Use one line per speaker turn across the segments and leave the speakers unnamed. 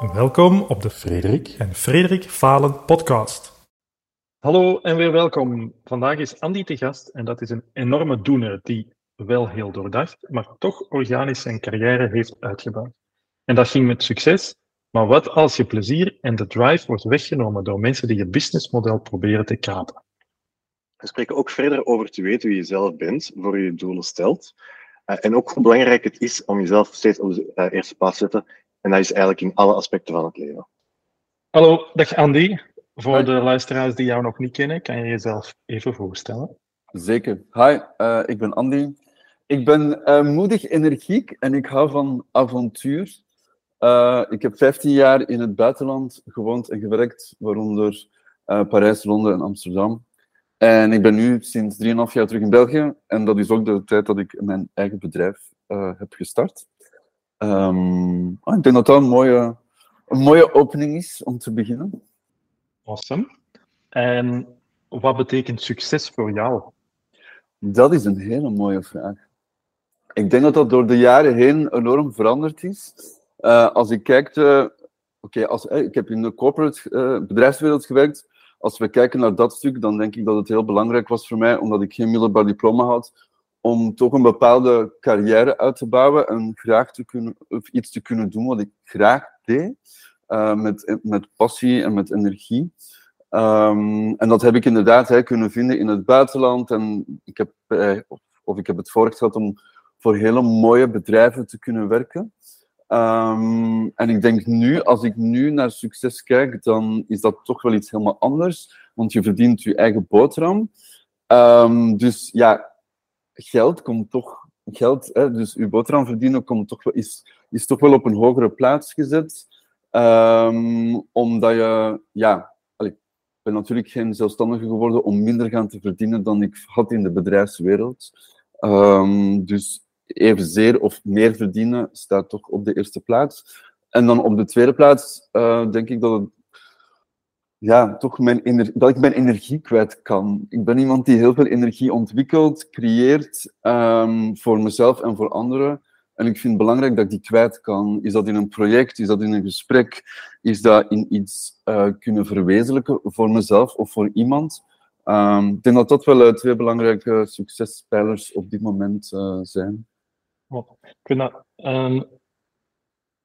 Welkom op de Frederik en Frederik Falen podcast.
Hallo en weer welkom. Vandaag is Andy te gast en dat is een enorme doener die wel heel doordacht, maar toch organisch zijn carrière heeft uitgebouwd. En dat ging met succes, maar wat als je plezier en de drive wordt weggenomen door mensen die je businessmodel proberen te kapen?
We spreken ook verder over te weten wie je zelf bent, voor je je doelen stelt. Uh, en ook hoe belangrijk het is om jezelf steeds op de uh, eerste plaats te zetten. En dat is eigenlijk in alle aspecten van het leven.
Hallo, dag Andy. Voor de luisteraars die jou nog niet kennen, kan je jezelf even voorstellen?
Zeker. Hi, uh, ik ben Andy. Ik ben moedig, energiek en ik hou van avontuur. ik heb 15 jaar in het buitenland gewoond en gewerkt, waaronder Parijs, Londen en Amsterdam. En ik ben nu sinds 3,5 jaar terug in België. En dat is ook de tijd dat ik mijn eigen bedrijf uh, heb gestart. Um, ik denk dat dat een mooie, een mooie opening is om te beginnen.
Awesome. En wat betekent succes voor jou?
Dat is een hele mooie vraag. Ik denk dat dat door de jaren heen enorm veranderd is. Uh, als ik kijk, oké, okay, uh, ik heb in de corporate uh, bedrijfswereld gewerkt als we kijken naar dat stuk, dan denk ik dat het heel belangrijk was voor mij, omdat ik geen middelbaar diploma had, om toch een bepaalde carrière uit te bouwen en graag te kunnen, of iets te kunnen doen wat ik graag deed, uh, met, met passie en met energie. Um, en dat heb ik inderdaad hè, kunnen vinden in het buitenland. En ik heb, eh, of, of, ik heb het voorrecht om voor hele mooie bedrijven te kunnen werken. Um, en ik denk nu, als ik nu naar succes kijk, dan is dat toch wel iets helemaal anders. Want je verdient je eigen boterham. Um, dus ja, geld komt toch. Geld, hè, dus je boterham verdienen komt toch is, is toch wel op een hogere plaats gezet. Um, omdat je, ja, ik ben natuurlijk geen zelfstandige geworden om minder gaan te verdienen dan ik had in de bedrijfswereld. dus evenzeer of meer verdienen staat toch op de eerste plaats. En dan op de tweede plaats uh, denk ik dat, het, ja, toch mijn dat ik mijn energie kwijt kan. Ik ben iemand die heel veel energie ontwikkelt, creëert um, voor mezelf en voor anderen. En ik vind het belangrijk dat ik die kwijt kan. Is dat in een project, is dat in een gesprek, is dat in iets uh, kunnen verwezenlijken voor mezelf of voor iemand. Um, ik denk dat dat wel uh, twee belangrijke succespijlers op dit moment uh, zijn.
Ik dat um,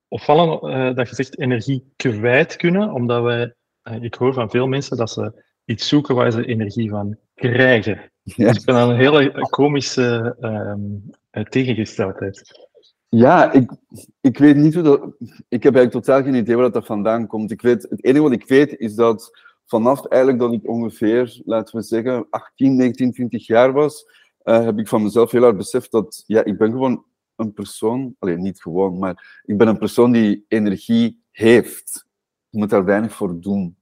opvallend dat je zegt energie kwijt kunnen, omdat wij, ik hoor van veel mensen dat ze iets zoeken waar ze energie van krijgen. Ja. Dus ik vind dat een hele komische um, tegengesteldheid.
Ja, ik, ik weet niet hoe dat... Ik heb eigenlijk totaal geen idee waar dat vandaan komt. Ik weet, het enige wat ik weet is dat vanaf eigenlijk dat ik ongeveer, laten we zeggen, 18, 19, 20 jaar was, uh, heb ik van mezelf heel hard beseft dat ja, ik ben gewoon een persoon, alleen niet gewoon, maar ik ben een persoon die energie heeft. Ik moet daar weinig voor doen.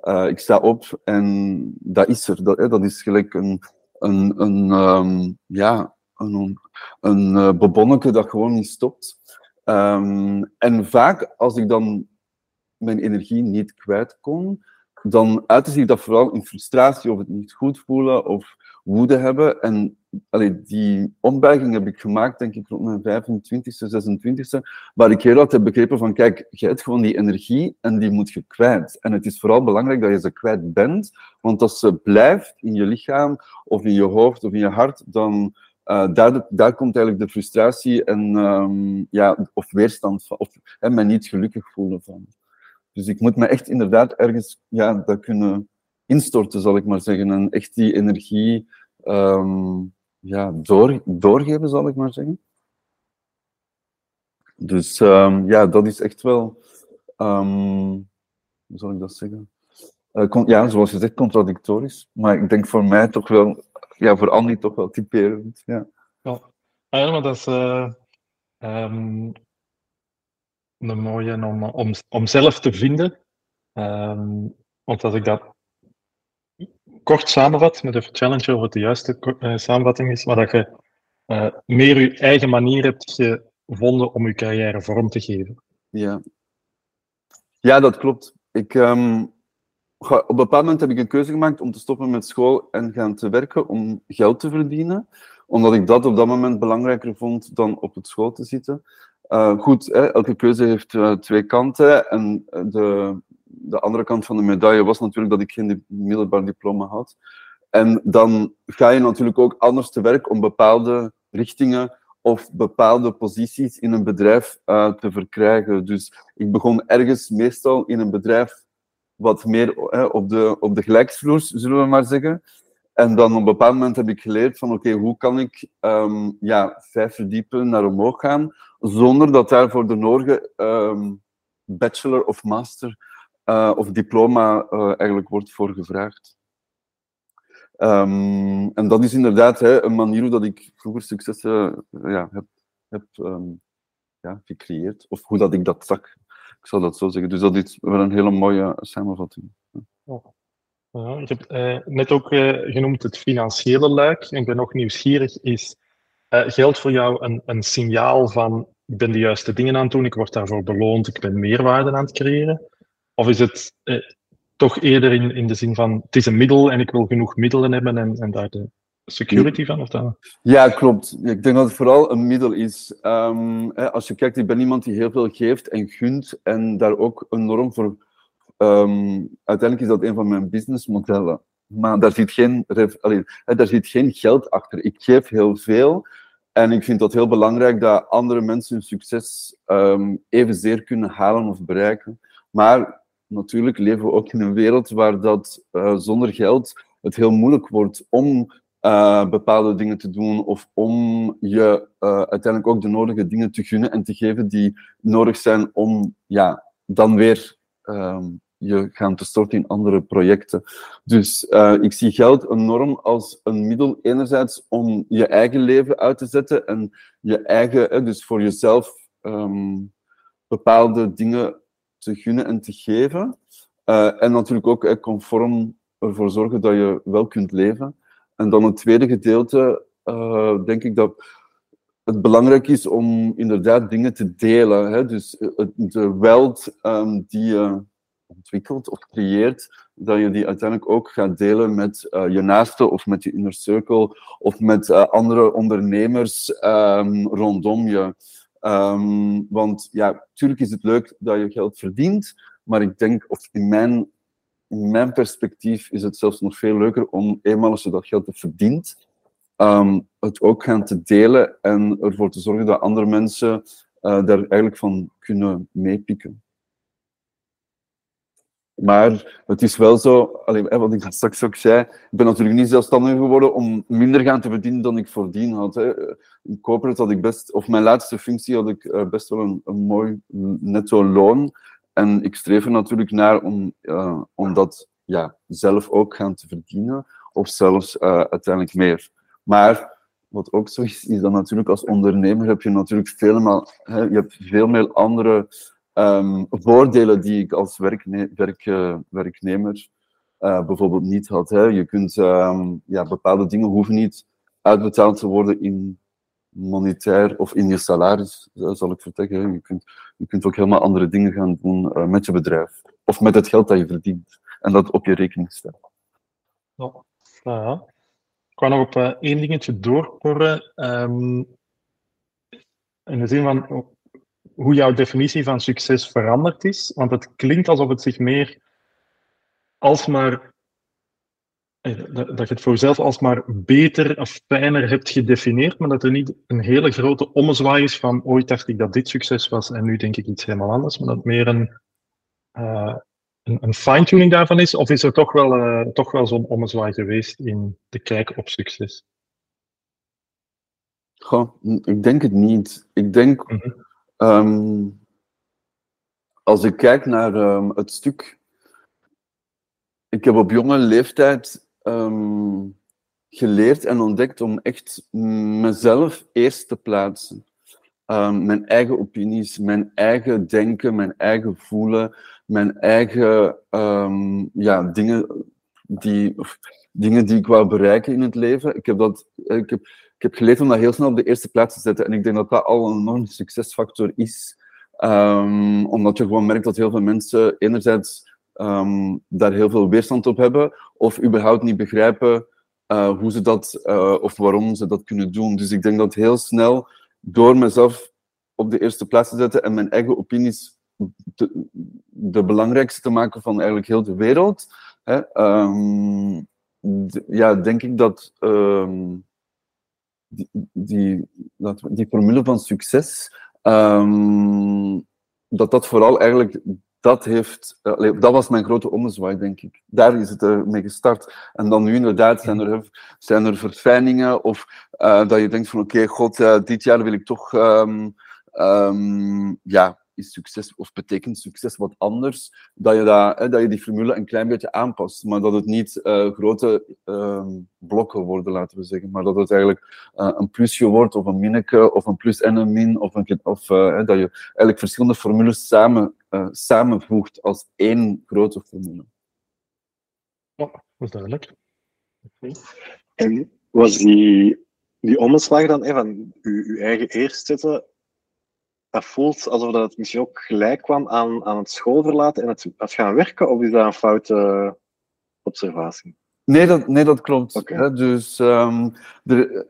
Uh, ik sta op en dat is er. Dat, is gelijk een, een, een, um, ja, een, een uh, bebonneke dat gewoon niet stopt. Um, en vaak als ik dan mijn energie niet kwijt kon, dan uitte zich dat vooral in frustratie of het niet goed voelen of woede hebben. En allee, die ombuiging heb ik gemaakt, denk ik, rond mijn 25e, 26e, waar ik heel hard heb begrepen van, kijk, je hebt gewoon die energie en die moet je kwijt. En het is vooral belangrijk dat je ze kwijt bent, want als ze blijft in je lichaam of in je hoofd of in je hart, dan uh, daar, daar komt eigenlijk de frustratie en, um, ja, of weerstand van, of hè, me niet gelukkig voelen van. Dus ik moet me echt inderdaad ergens ja, dat kunnen instorten, zal ik maar zeggen. En echt die energie um, ja, door, doorgeven, zal ik maar zeggen. Dus um, ja, dat is echt wel, um, hoe zal ik dat zeggen? Uh, ja, zoals je zegt, contradictorisch. Maar ik denk voor mij toch wel, ja, voor Andy toch wel typerend. Ja,
ja. ja maar dat is um, een mooie om, om, om zelf te vinden. Want als ik dat kort samenvat, met even challenge over de juiste uh, samenvatting is, maar dat je uh, meer je eigen manier hebt gevonden om je carrière vorm te geven.
Ja, ja dat klopt. Ik, um, op een bepaald moment heb ik een keuze gemaakt om te stoppen met school en gaan te werken om geld te verdienen, omdat ik dat op dat moment belangrijker vond dan op het school te zitten. Uh, goed, hè, elke keuze heeft twee kanten. En de, de andere kant van de medaille was natuurlijk dat ik geen middelbaar diploma had. En dan ga je natuurlijk ook anders te werk om bepaalde richtingen of bepaalde posities in een bedrijf uh, te verkrijgen. Dus ik begon ergens meestal in een bedrijf wat meer op, de, op de gelijksvloer, zullen we maar zeggen. En dan op een bepaald moment heb ik geleerd van oké, hoe kan ik um, ja, vijf verdiepen naar omhoog gaan, zonder dat daarvoor de nodige um, bachelor of master uh, of diploma uh, eigenlijk wordt voor gevraagd. Um, en dat is inderdaad hè, een manier hoe dat ik vroeger successen uh, ja, heb, heb ja, gecreëerd, of hoe dat ik dat zag. Ik zal dat zo zeggen. Dus dat is wel een hele mooie samenvatting.
Oh. Ja, ik heb eh, net ook eh, genoemd het financiële luik. Ik ben nog nieuwsgierig. Is uh, geld voor jou een, een signaal van ik ben de juiste dingen aan het doen, ik word daarvoor beloond, ik ben meerwaarde aan het creëren? Of is het eh, toch eerder in, in de zin van het is een middel en ik wil genoeg middelen hebben en, en daar de security van? Of dat?
Ja, klopt. Ik denk dat het vooral een middel is. Hè, als je kijkt, ik ben iemand die heel veel geeft en gunt en daar ook enorm voor Um, uiteindelijk is dat een van mijn businessmodellen. Maar daar zit, geen, daar zit geen geld achter. Ik geef heel veel. En ik vind dat heel belangrijk dat andere mensen hun succes um, evenzeer kunnen halen of bereiken. Maar natuurlijk leven we ook in een wereld waar dat uh, zonder geld het heel moeilijk wordt om uh, bepaalde dingen te doen of om je uh, uiteindelijk ook de nodige dingen te gunnen en te geven die nodig zijn om ja, dan weer um, je gaan te storten in andere projecten. Dus ik zie geld enorm als een middel, enerzijds om je eigen leven uit te zetten en je eigen, dus voor jezelf um, bepaalde dingen te gunnen en te geven. Uh, en natuurlijk ook uh, conform ervoor zorgen dat je wel kunt leven. En dan het tweede gedeelte, denk ik dat het belangrijk is om inderdaad dingen te delen. Hè? Dus de wealth um, die je ontwikkelt of creëert, dat je die uiteindelijk ook gaat delen met je naaste of met je inner circle of met andere ondernemers um, rondom je. Um, want ja, natuurlijk is het leuk dat je geld verdient, maar ik denk, of in mijn, in mijn perspectief is het zelfs nog veel leuker om eenmaal als je dat geld hebt verdiend, um, het ook gaan te delen en ervoor te zorgen dat andere mensen uh, daar eigenlijk van kunnen meepikken. Maar het is wel zo, wat ik straks ook zei, ik ben natuurlijk niet zelfstandig geworden om minder gaan te verdienen dan ik voordien had. Hè. In corporate had ik best, of mijn laatste functie had ik uh, best wel een, mooi netto loon. En ik streef er natuurlijk naar om, uh, om dat ja, zelf ook gaan te verdienen, of zelfs uh, uiteindelijk meer. Maar wat ook zo is, is dat natuurlijk als ondernemer heb je natuurlijk veel, hè, je hebt veel meer andere um, voordelen die ik als werkne werk, uh, werknemer uh, bijvoorbeeld niet had. Hè. Je kunt um, ja, bepaalde dingen hoeven niet uitbetaald te worden in monetair of in je salaris, zal ik vertellen. Je kunt, je kunt ook helemaal andere dingen gaan doen met je bedrijf. Of met het geld dat je verdient. En dat op je rekening stellen.
Ja. Ik wou nog op één dingetje doorporren. Um, in de zin van, hoe jouw definitie van succes veranderd is. Want het klinkt alsof het zich meer alsmaar. Eh, dat je het voor jezelf alsmaar beter of fijner hebt gedefinieerd, maar dat er niet een hele grote ommezwaai is van ooit dacht ik dat dit succes was en nu denk ik iets helemaal anders, maar dat meer een, uh, een, een fine-tuning daarvan is? Of is er toch wel, uh, toch wel zo'n ommezwaai geweest in de kijk op succes?
Goh, ik denk het niet. Ik denk mm -hmm. Um, als ik kijk naar um, het stuk. Ik heb op jonge leeftijd um, geleerd en ontdekt om echt mezelf eerst te plaatsen. mijn eigen opinies, mijn eigen denken, mijn eigen voelen, mijn eigen ja, dingen, die, dingen die ik wou bereiken in het leven. Ik heb dat. Ik heb, heb geleerd om dat heel snel op de eerste plaats te zetten. En ik denk dat dat al een enorme succesfactor is. Um, omdat je gewoon merkt dat heel veel mensen enerzijds um, daar heel veel weerstand op hebben, of überhaupt niet begrijpen uh, hoe ze dat, uh, of waarom ze dat kunnen doen. Dus ik denk dat heel snel, door mezelf op de eerste plaats te zetten en mijn eigen opinies de, belangrijkste te maken van eigenlijk heel de wereld, hè, ehm, ja, denk ik dat ehm, die, die, die formule van succes, ehm, dat dat vooral eigenlijk dat heeft, uh, dat was mijn grote ommezwaai, denk ik. Daar is het uh, mee gestart. En dan nu inderdaad zijn er, zijn er verfijningen of uh, dat je denkt van oké, god, dit jaar wil ik toch um, um, ja, is succes of betekent succes wat anders, dat je, dat, hè, dat je die formule een klein beetje aanpast. Maar dat het niet uh, grote uh, blokken worden, laten we zeggen. Maar dat het eigenlijk uh, een plusje wordt, of een minneke, of een plus en een min. Of, een, of dat je eigenlijk verschillende formules samen, samenvoegt als één grote formule.
Ja, dat is duidelijk.
En was die, die omslag dan hè, van uw, eigen eerst zetten dat voelt alsof dat het misschien ook gelijk kwam aan, aan het schoolverlaten en het, het gaan werken, of is dat een foute observatie?
Nee, dat, nee, dat klopt. Okay. Dus um, er,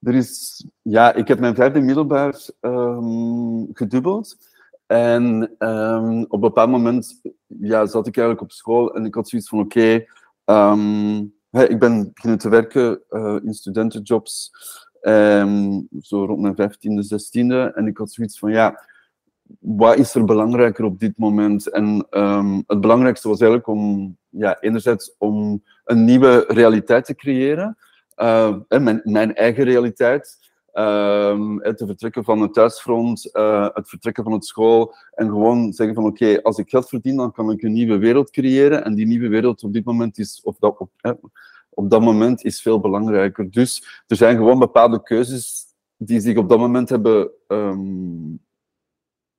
er is... Ja, ik heb mijn vijfde middelbaar um, gedubbeld. En um, op een bepaald moment ja, zat ik eigenlijk op school en ik had zoiets van, oké, okay, ik ben beginnen te werken uh, in studentenjobs. Um, zo rond mijn 15e, 16e. En ik had zoiets van, ja, wat is er belangrijker op dit moment? En um, het belangrijkste was eigenlijk om, ja, enerzijds om een nieuwe realiteit te creëren. Uh, mijn, mijn eigen realiteit. Um, te vertrekken van het thuisfront, uh, het vertrekken van het school en gewoon zeggen van oké, als ik geld verdien, dan kan ik een nieuwe wereld creëren. En die nieuwe wereld op dit moment is, of dat, op, op dat moment is veel belangrijker. Dus er zijn gewoon bepaalde keuzes die zich op dat moment hebben, um,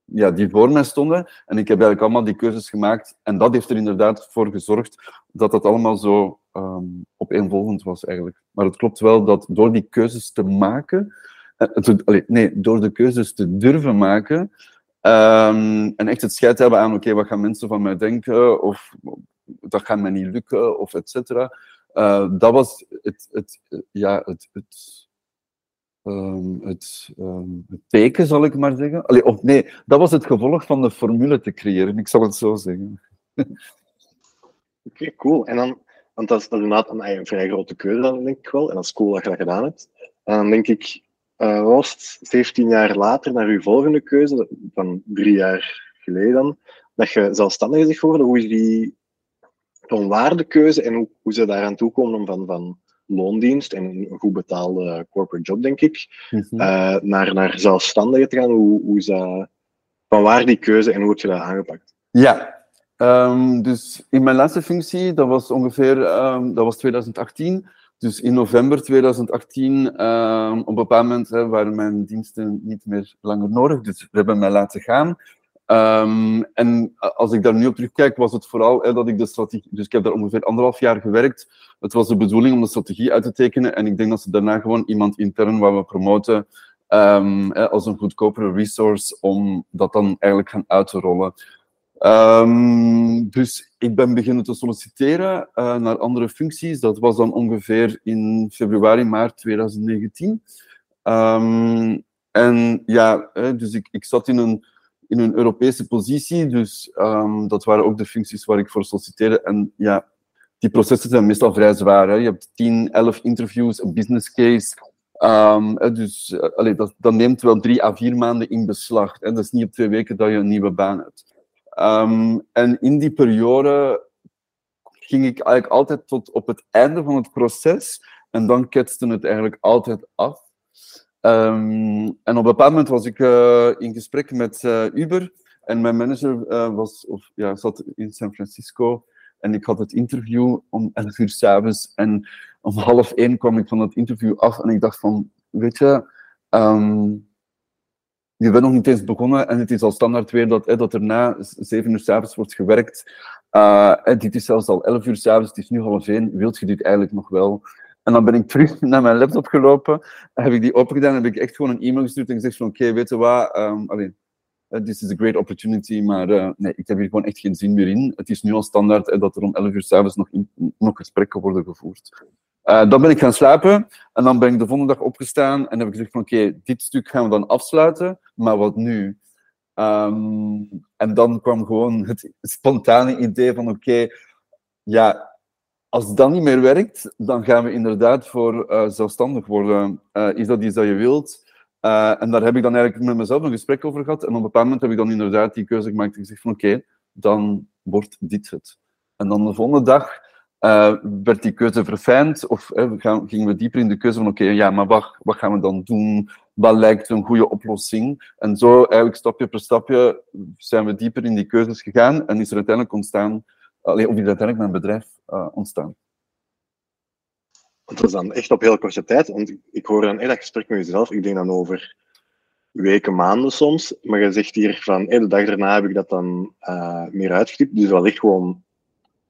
ja, die voor mij stonden. En ik heb eigenlijk allemaal die keuzes gemaakt. En dat heeft er inderdaad voor gezorgd dat dat allemaal zo um, opeenvolgend was eigenlijk. Maar het klopt wel dat door die keuzes te maken, allee, nee, door de keuzes te durven maken, um, en echt het scheid hebben aan, oké, wat gaan mensen van mij denken, of dat gaat mij niet lukken, of et cetera. Uh, dat was het, het, ja, het, het, het, um, het, teken, zal ik maar zeggen. Of nee, dat was het gevolg van de formule te creëren, ik zal het zo zeggen.
Oké, cool. En dan, want dat is, inderdaad een, vrij grote keuze, denk ik wel. En dat is cool dat je dat gedaan hebt. En dan denk ik, uh, was het 17 jaar later, naar uw volgende keuze, van drie jaar geleden dan, dat je zelfstandig is geworden. Hoe is die een waardekeuze en hoe, hoe ze daaraan toekomen om van, van loondienst en een goed betaalde corporate job, denk ik, mm -hmm. uh, naar, naar zelfstandigen te gaan. Hoe, hoe dat, van waar die keuze en hoe heb je dat aangepakt?
Ja, um, dus in mijn laatste functie, dat was ongeveer um, dat was 2018. Dus in november 2018, um, op een bepaald moment hè, waren mijn diensten niet meer langer nodig, dus we hebben mij laten gaan. Um, en als ik daar nu op terugkijk, was het vooral hè, dat ik de strategie... Dus ik heb daar ongeveer anderhalf jaar gewerkt. Het was de bedoeling om de strategie uit te tekenen. En ik denk dat ze daarna gewoon iemand intern we promoten um, hè, als een goedkopere resource om dat dan eigenlijk gaan uit te rollen. Um, dus ik ben beginnen te solliciteren uh, naar andere functies. Dat was dan ongeveer in februari, maart 2019. en ja, hè, dus ik, ik zat in een in een Europese positie. Dus um, dat waren ook de functies waar ik voor solliciteerde. En ja, die processen zijn meestal vrij zwaar. Je hebt 10, 11 interviews, een business case. Um, dus allee, dat, dat, neemt wel drie à vier maanden in beslag. Hè. Dat is niet op twee weken dat je een nieuwe baan hebt. Um, en in die periode ging ik eigenlijk altijd tot op het einde van het proces. En dan ketste het eigenlijk altijd af. Um, en op een bepaald moment was ik uh, in gesprek met uh, Uber en mijn manager uh, was, of, ja, zat in San Francisco en ik had het interview om 11 uur s'avonds en om half één kwam ik van het interview af en ik dacht van, weet je, um, je bent nog niet eens begonnen en het is al standaard weer dat, dat er na 7 uur s'avonds wordt gewerkt. en dit is zelfs al 11 uur s'avonds, het is nu half één, wilt je dit eigenlijk nog wel? En dan ben ik terug naar mijn laptop gelopen, heb ik die opengedaan en heb ik echt gewoon een e-mail gestuurd en gezegd van oké, weet je wat, alleen, uh, this is a great opportunity, maar uh, nee, ik heb hier gewoon echt geen zin meer in. Het is nu al standaard dat er om 11 uur s'avonds nog, nog gesprekken worden gevoerd. Uh, dan ben ik gaan slapen en dan ben ik de volgende dag opgestaan en heb ik gezegd van oké, dit stuk gaan we dan afsluiten, maar wat nu? Um, en dan kwam gewoon het spontane idee van oké, ja, als dat niet meer werkt, dan gaan we inderdaad voor uh, zelfstandig worden. Uh, is dat iets dat je wilt? Uh, en daar heb ik dan eigenlijk met mezelf een gesprek over gehad. En op een bepaald moment heb ik dan inderdaad die keuze gemaakt en gezegd van oké, dan wordt dit het. En dan de volgende dag werd die keuze verfijnd. Of gingen we dieper in de keuze van oké, ja, maar wat, wat gaan we dan doen? Wat lijkt een goede oplossing? En zo eigenlijk stapje per stapje zijn we dieper in die keuzes gegaan. En is er uiteindelijk ontstaan Allee, of is uiteindelijk mijn bedrijf ontstaan.
Het was dan echt op heel korte tijd, want ik hoor dan echt dat gesprek met jezelf. Ik denk dan over weken, maanden soms. Maar je zegt hier van, hey, de dag daarna heb ik dat dan uh, meer uitgeknipt. Dus wellicht gewoon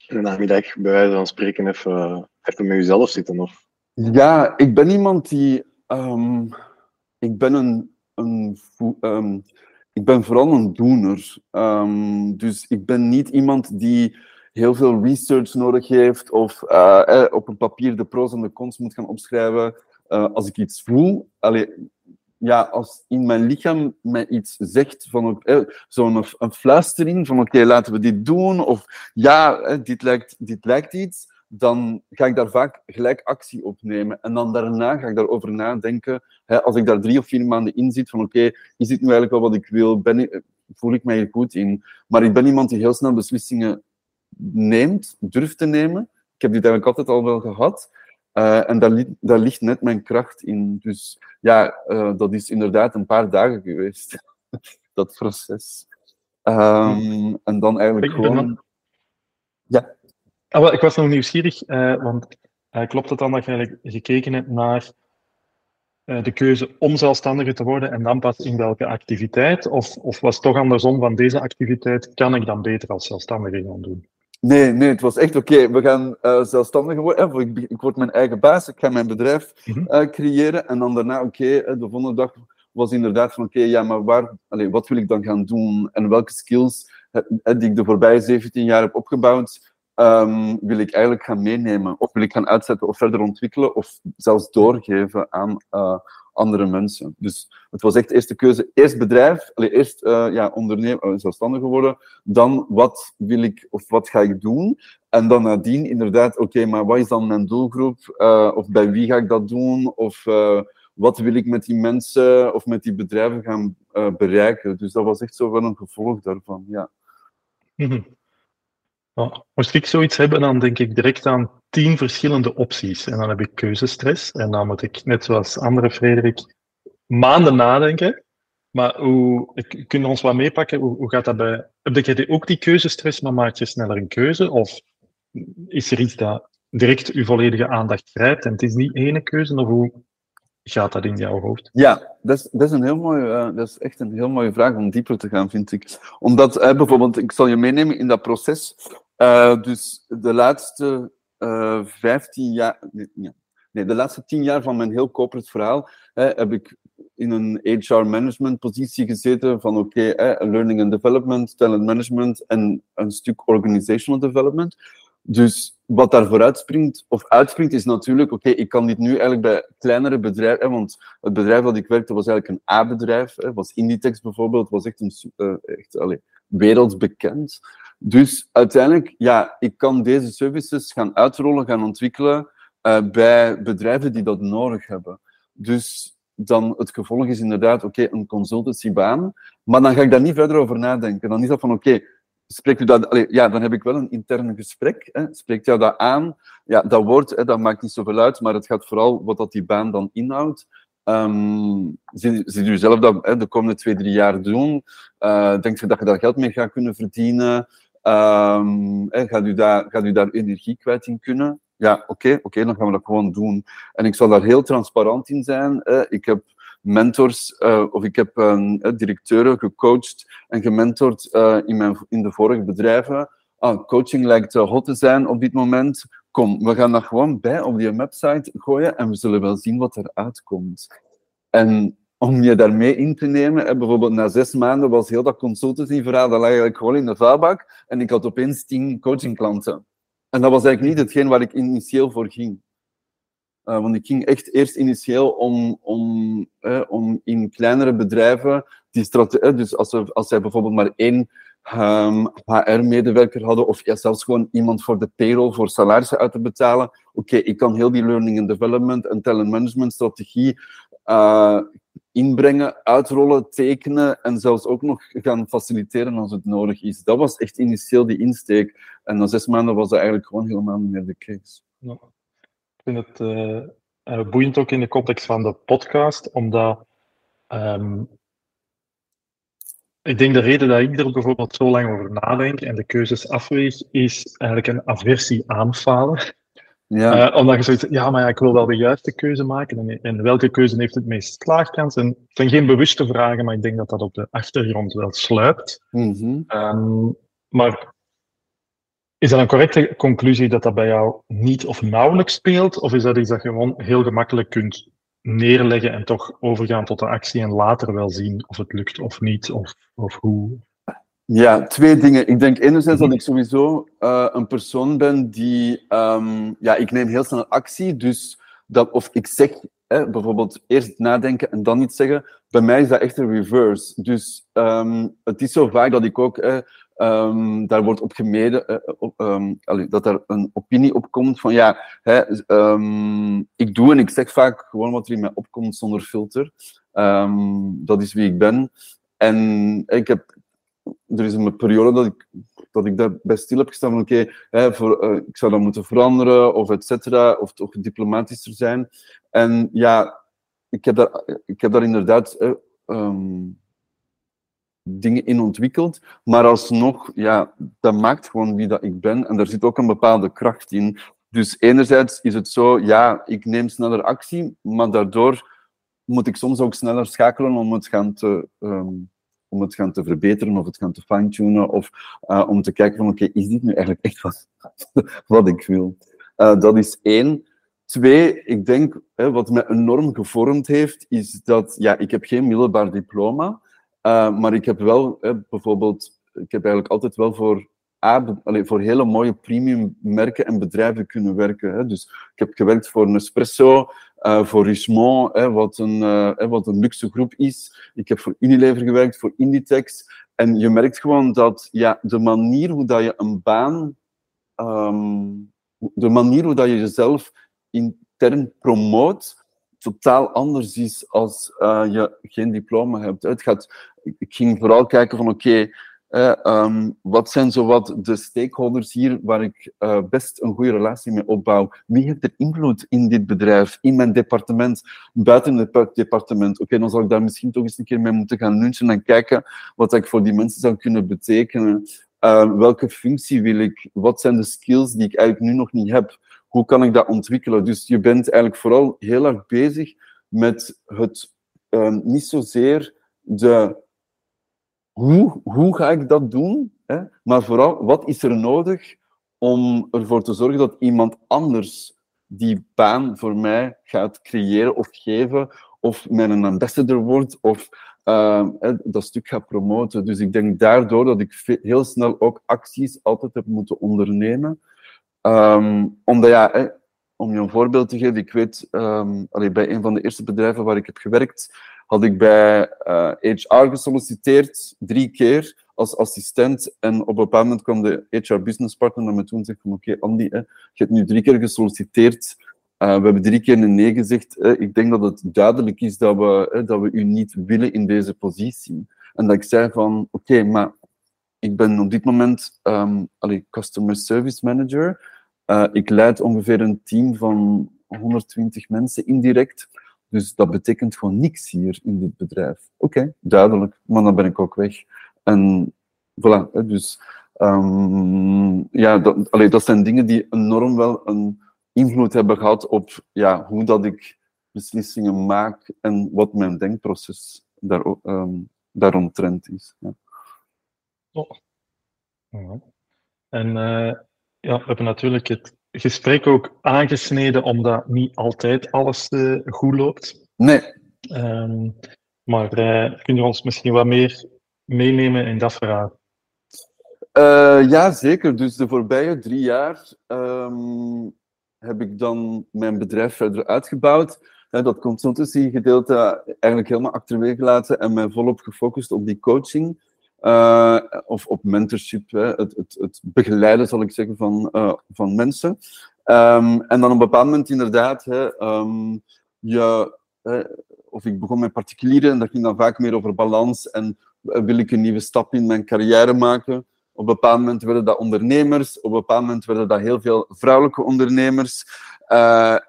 een namiddag bij wijze van spreken even, even met jezelf zitten. Of...
Ja, ik ben iemand die... Um, ik ben een... een um, ik ben vooral een doener. Um, dus ik ben niet iemand die heel veel research nodig heeft of uh, op een papier de pro's en de cons moet gaan opschrijven. Uh, als ik iets voel, allee, ja, als in mijn lichaam mij iets zegt, van eh, zo'n een fluistering van oké, laten we dit doen, of ja, eh, dit, lijkt, dit lijkt iets, dan ga ik daar vaak gelijk actie op nemen. En dan daarna ga ik daarover nadenken, hè, als ik daar drie of vier maanden in zit, van oké, is dit nu eigenlijk wel wat ik wil, ben ik, voel ik mij hier goed in? Maar ik ben iemand die heel snel beslissingen neemt, durft te nemen. Ik heb dit eigenlijk altijd al wel gehad. Uh, en daar, li daar, ligt net mijn kracht in. Dus ja, uh, dat is inderdaad een paar dagen geweest, dat proces. Um, en dan eigenlijk gewoon... Dan...
Ja. Ah, ik was nog nieuwsgierig, uh, want klopt het dan dat je eigenlijk gekeken hebt naar de keuze om zelfstandiger te worden en dan pas in welke activiteit? Of, of was het toch andersom van deze activiteit, kan ik dan beter als zelfstandige gaan doen?
Nee, nee, het was echt oké. We gaan uh, zelfstandig worden. Ik, ik, word mijn eigen baas. Ik ga mijn bedrijf uh, creëren. En dan daarna, oké, de volgende dag was inderdaad van oké, ja, maar waar, allez, wat wil ik dan gaan doen? En welke skills uh, die ik de voorbije 17 jaar heb opgebouwd, um, wil ik eigenlijk gaan meenemen? Of wil ik gaan uitzetten of verder ontwikkelen of zelfs doorgeven aan andere mensen. Dus het was echt de eerste keuze. Eerst bedrijf, eerst uh, ja, ondernemer, uh, zelfstandig geworden. Dan wat wil ik of wat ga ik doen? En dan nadien inderdaad, oké, maar wat is dan mijn doelgroep? Of bij wie ga ik dat doen? Of wat wil ik met die mensen of met die bedrijven gaan bereiken? Dus dat was echt zo wel een gevolg daarvan, ja.
-hmm. Nou, moest ik zoiets hebben, dan denk ik direct aan tien verschillende opties. En dan heb ik keuzestress. En dan moet ik, net zoals andere Frederik, maanden nadenken. Maar hoe, kun je ons wat meepakken? Hoe, hoe gaat dat bij... Heb je ook die keuzestress, maar maak je sneller een keuze? Of is er iets dat direct uw volledige aandacht grijpt en het is niet ene keuze? Of hoe gaat dat in jouw hoofd?
Ja, dat is, dat is, een heel mooie, uh, dat is echt een heel mooie vraag om dieper te gaan, vind ik. Omdat uh, bijvoorbeeld, ik zal je meenemen in dat proces. Uh, dus de laatste uh, 15 jaar, nee, de laatste 10 jaar van mijn heel corporate verhaal heb ik in een HR management positie gezeten van oké, learning and development, talent management en een stuk organizational development. Dus wat daarvoor uitspringt, of uitspringt, is natuurlijk, oké, ik kan dit nu eigenlijk bij kleinere bedrijven, want het bedrijf dat ik werkte was eigenlijk een A-bedrijf, was Inditex bijvoorbeeld, was echt, een, uh, echt allez, wereldbekend. Dus uiteindelijk, ja, ik kan deze services gaan uitrollen, gaan ontwikkelen uh, bij bedrijven die dat nodig hebben. Dus dan het gevolg is inderdaad, oké, okay, een consultancybaan, maar dan ga ik daar niet verder over nadenken. Dan is dat van, oké, spreekt u dat... Ja, dan heb ik wel een interne gesprek. Hè. Spreekt jou dat aan? Ja, dat woord, hè, dat maakt niet zoveel uit, maar het gaat vooral wat dat die baan dan inhoudt. Um, ziet, u zelf dat hè, de komende twee, drie jaar doen? Uh, denkt u dat je daar geld mee gaat kunnen verdienen? Um, hè, gaat, u daar, gaat u daar energie kwijt in kunnen? Ja, oké, oké, dan gaan we dat gewoon doen. En ik zal daar heel transparant in zijn. Hè. Ik heb mentors, uh, of ik heb uh, directeuren gecoacht en gementord uh, in, mijn, in de vorige bedrijven. Ah, coaching lijkt hot te zijn op dit moment. Kom, we gaan dat gewoon bij op die website gooien en we zullen wel zien wat eruit komt. En om je daarmee in te nemen, bijvoorbeeld na zes maanden was heel dat consultancy-verhaal, dat lag eigenlijk gewoon in de vuilbak en ik had opeens tien coachingklanten. En dat was eigenlijk niet hetgeen waar ik initieel voor ging. Uh, want ik ging echt eerst initieel om, om, uh, om in kleinere bedrijven die strategie, dus als, er, als zij bijvoorbeeld maar één HR-medewerker hadden, of zelfs gewoon iemand voor de payroll, voor salarissen uit te betalen. Oké, ik kan heel die learning and development en talent management strategie uh, inbrengen, uitrollen, tekenen en zelfs ook nog gaan faciliteren als het nodig is. Dat was echt initieel die insteek. En na zes maanden was dat eigenlijk gewoon helemaal niet meer de case.
Ik vind het uh, uh, boeiend ook in de context van de podcast, omdat um, ik denk de reden dat ik er bijvoorbeeld zo lang over nadenk en de keuzes afweeg, is eigenlijk een aversie aanfalen. Ja. Uh, omdat je zoiets ja, maar ja, ik wil wel de juiste keuze maken. En, en welke keuze heeft het meest slaagkans? En het zijn geen bewuste vragen, maar ik denk dat dat op de achtergrond wel sluipt. Mm -hmm. um, maar is dat een correcte conclusie dat dat bij jou niet of nauwelijks speelt? Of is dat iets dat je gewoon heel gemakkelijk kunt neerleggen en toch overgaan tot de actie en later wel zien of het lukt of niet, of, of hoe?
Ja, twee dingen. Ik denk enerzijds dat ik sowieso uh, een persoon ben die... Um, ja, ik neem heel snel actie, dus dat of ik zeg hè, bijvoorbeeld eerst nadenken en dan iets zeggen, bij mij is dat echt een reverse. Dus um, het is zo vaak dat ik ook... Um, daar wordt op gemeden uh, um, dat er een opinie op komt van ja, hè, um, ik doe en ik zeg vaak gewoon wat er in mij opkomt zonder filter. dat is wie ik ben. En ik heb, er is een periode dat ik, dat ik daar bij stil heb gestaan van oké, uh, ik zou dat moeten veranderen of et cetera, of toch diplomatischer zijn. En ja, ik heb daar, ik heb daar inderdaad dingen in ontwikkeld. Maar alsnog, ja, dat maakt gewoon wie dat ik ben. En daar zit ook een bepaalde kracht in. Dus enerzijds is het zo, ja, ik neem sneller actie, maar daardoor moet ik soms ook sneller schakelen om het gaan te, um, om het gaan te verbeteren of het gaan te fine-tunen of uh, om te kijken van oké, is dit nu eigenlijk echt wat, wat ik wil? Uh, dat is één. Twee, ik denk, hè, wat mij enorm gevormd heeft, is dat ja, ik heb geen middelbaar diploma uh, maar ik heb wel bijvoorbeeld, ik heb eigenlijk altijd wel voor, voor hele mooie premium merken en bedrijven kunnen werken. Hè. Dus ik heb gewerkt voor Nespresso, uh, voor Richemont, hè, wat, een, wat een luxe groep is. Ik heb voor Unilever gewerkt, voor Inditex. En je merkt gewoon dat ja, de manier hoe dat je een baan, um, de manier hoe dat je jezelf intern promoot, totaal anders is als uh, je geen diploma hebt. Het gaat, ik ging vooral kijken van oké, okay, um, wat zijn zowat de stakeholders hier waar ik uh, best een goede relatie mee opbouw? Wie heeft er invloed in dit bedrijf, in mijn departement, buiten het departement? Oké, dan zou ik daar misschien toch eens een keer mee moeten gaan lunchen en kijken wat ik voor die mensen zou kunnen betekenen. Welke functie wil ik? Wat zijn de skills die ik eigenlijk nu nog niet heb? Hoe kan ik dat ontwikkelen? Dus je bent eigenlijk vooral heel erg bezig met het um, niet zozeer de hoe, hoe ga ik dat doen, hè? maar vooral wat is er nodig om ervoor te zorgen dat iemand anders die baan voor mij gaat creëren of geven, of mijn ambassador wordt, of uh, dat stuk gaat promoten. Dus ik denk daardoor dat ik heel snel ook acties altijd heb moeten ondernemen Um, omdat ja, om je een voorbeeld te geven, ik weet, um, allee, bij een van de eerste bedrijven waar ik heb gewerkt, had ik bij uh, eh, HR gesolliciteerd, drie keer als assistent. En op een bepaald moment kwam de HR business partner naar me toe en zei van oké, Andy, je hebt nu drie keer gesolliciteerd. Uh, we hebben drie keer een nee gezegd. Hè. Ik denk dat het duidelijk is dat we, hè, dat we u niet willen in deze positie. En dat ik zei van oké, maar ik ben op dit moment um, customer service manager. Uh, ik leid ongeveer een team van 120 mensen indirect. Dus dat betekent gewoon niks hier in dit bedrijf. Oké, duidelijk, maar dan ben ik ook weg. En voilà, dus um, ja, dat, dat zijn dingen die enorm wel een invloed hebben gehad op ja, hoe dat ik beslissingen maak en wat mijn denkproces daar, um, daaromtrent is. Ja.
Oh. Ja. En uh, ja, we hebben natuurlijk het gesprek ook aangesneden omdat niet altijd alles uh, goed loopt.
Nee.
Um, maar uh, kun je ons misschien wat meer meenemen in dat verhaal?
Uh, ja, zeker. Dus de voorbije drie jaar um, heb ik dan mijn bedrijf verder uitgebouwd. Hè, dat consultancy-gedeelte eigenlijk helemaal achterwege gelaten en mij volop gefocust op die coaching. Eh, of op mentorship, hè, het, het, het begeleiden, zal ik zeggen, van, eh, van mensen. Ehm, en dan op een bepaald moment inderdaad, ehm, hè, of ik begon met particulieren en dat ging dan vaak meer over balans en eh, wil ik een nieuwe stap in mijn carrière maken. Op een bepaald moment werden dat ondernemers, op een bepaald moment werden dat heel veel vrouwelijke ondernemers.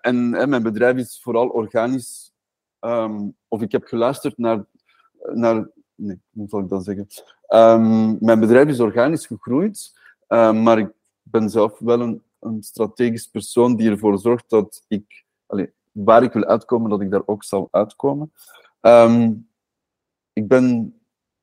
En mijn bedrijf is vooral organisch, ehm, of ik heb geluisterd naar, naar nee, hoe zal ik dat zeggen? Ehm, mijn bedrijf is organisch gegroeid, eh, maar ik ben zelf wel een, een strategisch persoon die ervoor zorgt dat ik, waar ik wil uitkomen, dat ik daar ook zal uitkomen. Ehm, ik ben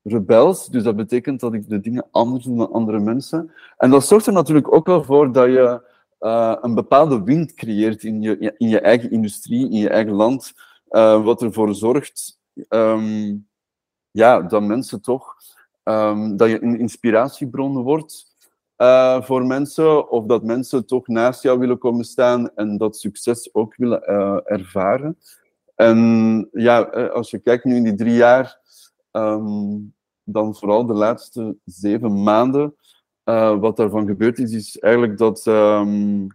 rebels, dus dat betekent dat ik de dingen anders doe dan andere mensen. En dat zorgt er natuurlijk ook wel voor dat je eh, een bepaalde wind creëert in je, in je eigen industrie, in je eigen land, eh, wat ervoor zorgt ehm, ja, dat mensen toch, ehm, dat je een inspiratiebron wordt eh, voor mensen, of dat mensen toch naast jou willen komen staan en dat succes ook willen eh, ervaren. En ja, eh, als je kijkt nu in die drie jaar, ehm, dan vooral de laatste zeven maanden, wat daarvan gebeurd is, is eigenlijk dat ehm,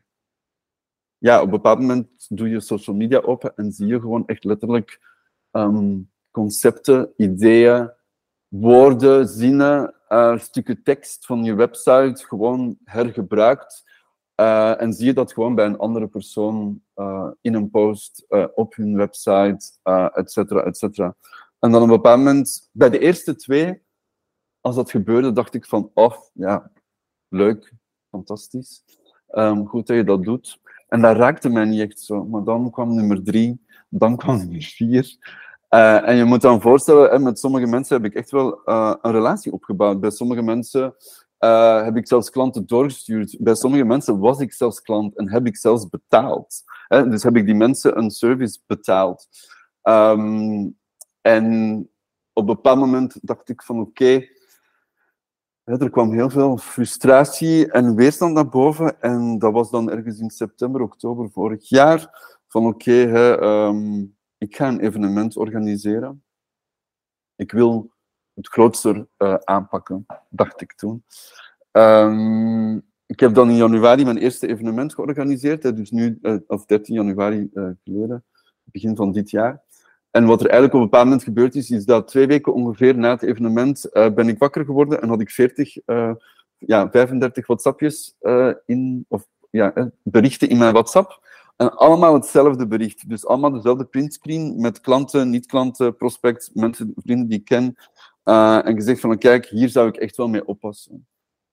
ja, op een bepaald moment doe je social media open en zie je gewoon echt letterlijk concepten, ideeën, woorden, zinnen, eh, stukken tekst van je website gewoon hergebruikt. Eh, en zie je dat gewoon bij een andere persoon eh, in een post, op hun website, et cetera, et cetera. En dan op een bepaald moment, bij de eerste twee, als dat gebeurde, dacht ik van, oh, ja, leuk, fantastisch. Ehm, goed dat je dat doet. En dat raakte mij niet echt zo. Maar dan kwam nummer drie, dan kwam nummer vier. Eh, en je moet dan voorstellen, met sommige mensen heb ik echt wel eh, een relatie opgebouwd. Bij sommige mensen eh, heb ik zelfs klanten doorgestuurd. Bij sommige mensen was ik zelfs klant en heb ik zelfs betaald. Hè? Dus heb ik die mensen een service betaald. Ehm, en op een bepaald moment dacht ik van oké, er kwam heel veel frustratie en weerstand naar boven. En dat was dan ergens in september, oktober vorig jaar. Van oké, ehm, ik ga een evenement organiseren. Ik wil het grootste eh, aanpakken, dacht ik toen. Ehm, ik heb dan in januari mijn eerste evenement georganiseerd, dus nu, eh, of 13 januari eh, geleden, begin van dit jaar. En wat er eigenlijk op een bepaald moment gebeurd is, is dat twee weken ongeveer na het evenement ben ik wakker geworden en had ik 40, eh, ja, 35 WhatsAppjes in, of ja, berichten in mijn WhatsApp. En allemaal hetzelfde bericht. Dus allemaal dezelfde printscreen met klanten, niet-klanten, prospects, mensen, vrienden die ik ken. Eh, en gezegd van, kijk, hier zou ik echt wel mee oppassen.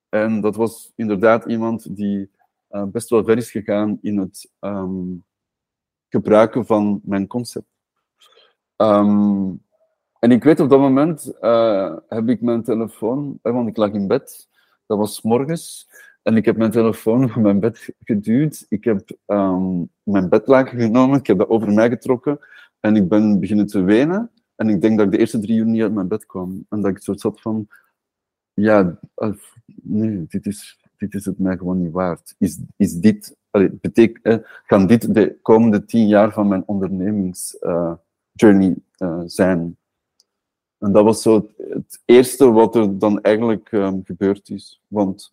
En dat was inderdaad iemand die eh, best wel ver is gegaan in het ehm, gebruiken van mijn concept. Ehm, en ik weet op dat moment eh, heb ik mijn telefoon, want ik lag in bed, dat was morgens, en ik heb mijn telefoon van mijn bed geduwd. Ik heb ehm, mijn bedlaken genomen, ik heb dat over mij getrokken en ik ben beginnen te wenen. En ik denk dat ik de eerste drie uur niet uit mijn bed kwam. En dat ik zo zat van, ja, eh, dit is, dit is het mij gewoon niet waard. Is, is dit, betek, eh, dit de komende tien jaar van mijn ondernemingsjourney eh, zijn? En dat was zo het, het eerste wat er dan eigenlijk ehm, gebeurd is. Want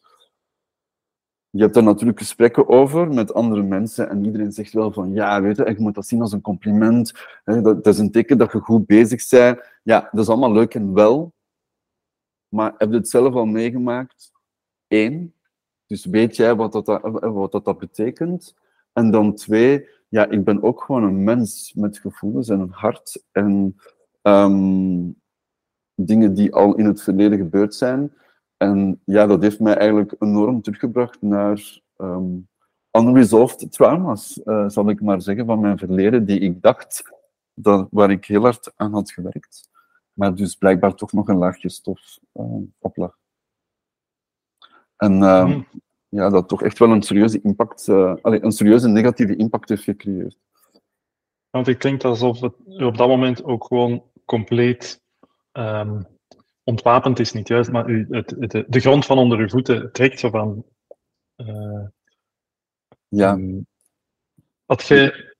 je hebt daar natuurlijk gesprekken over met andere mensen en iedereen zegt wel van ja, weet je, je moet dat zien als een compliment. Hè, dat, is een teken dat je goed bezig bent. Ja, dat is allemaal leuk en wel. Maar heb je het zelf al meegemaakt? Eén, dus weet jij wat dat, wat dat, dat betekent? En dan twee, ja, ik ben ook gewoon een mens met gevoelens en een hart en ehm, dingen die al in het verleden gebeurd zijn. En ja, dat heeft mij eigenlijk enorm teruggebracht naar ehm, unresolved trauma's, eh, zal ik maar zeggen, van mijn verleden, die ik dacht dat, waar ik heel hard aan had gewerkt. Maar dus blijkbaar toch nog een laagje stof uh, op lag. En uh,
Hmm.
ja, dat toch echt wel een serieuze impact, allez, een serieuze negatieve impact heeft gecreëerd.
Want het klinkt alsof het op dat moment ook gewoon compleet um, ontwapend is, niet juist, maar u, het, het, de grond van onder uw voeten trekt zo van. Uh,
ja.
Um, Had je,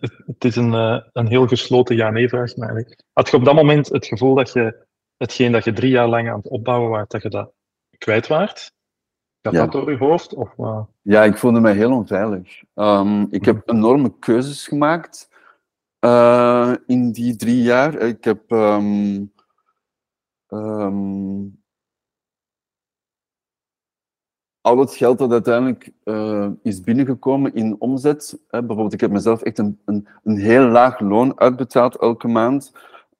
het, het is een, eh, een heel gesloten ja-nee-vraag, maar eigenlijk. Had je op dat moment het gevoel dat je hetgeen dat je drie jaar lang aan het opbouwen was, dat je dat kwijt waart? Gaat
Ja.
dat door je hoofd? Of, eh,
Ja, ik voelde me heel onveilig. Ehm, ik heb enorme keuzes gemaakt eh, in die drie jaar. Ik heb ehm, ehm, al het geld dat uiteindelijk eh, is binnengekomen in omzet. Hè, bijvoorbeeld, ik heb mezelf echt een, een, een heel laag loon uitbetaald elke maand.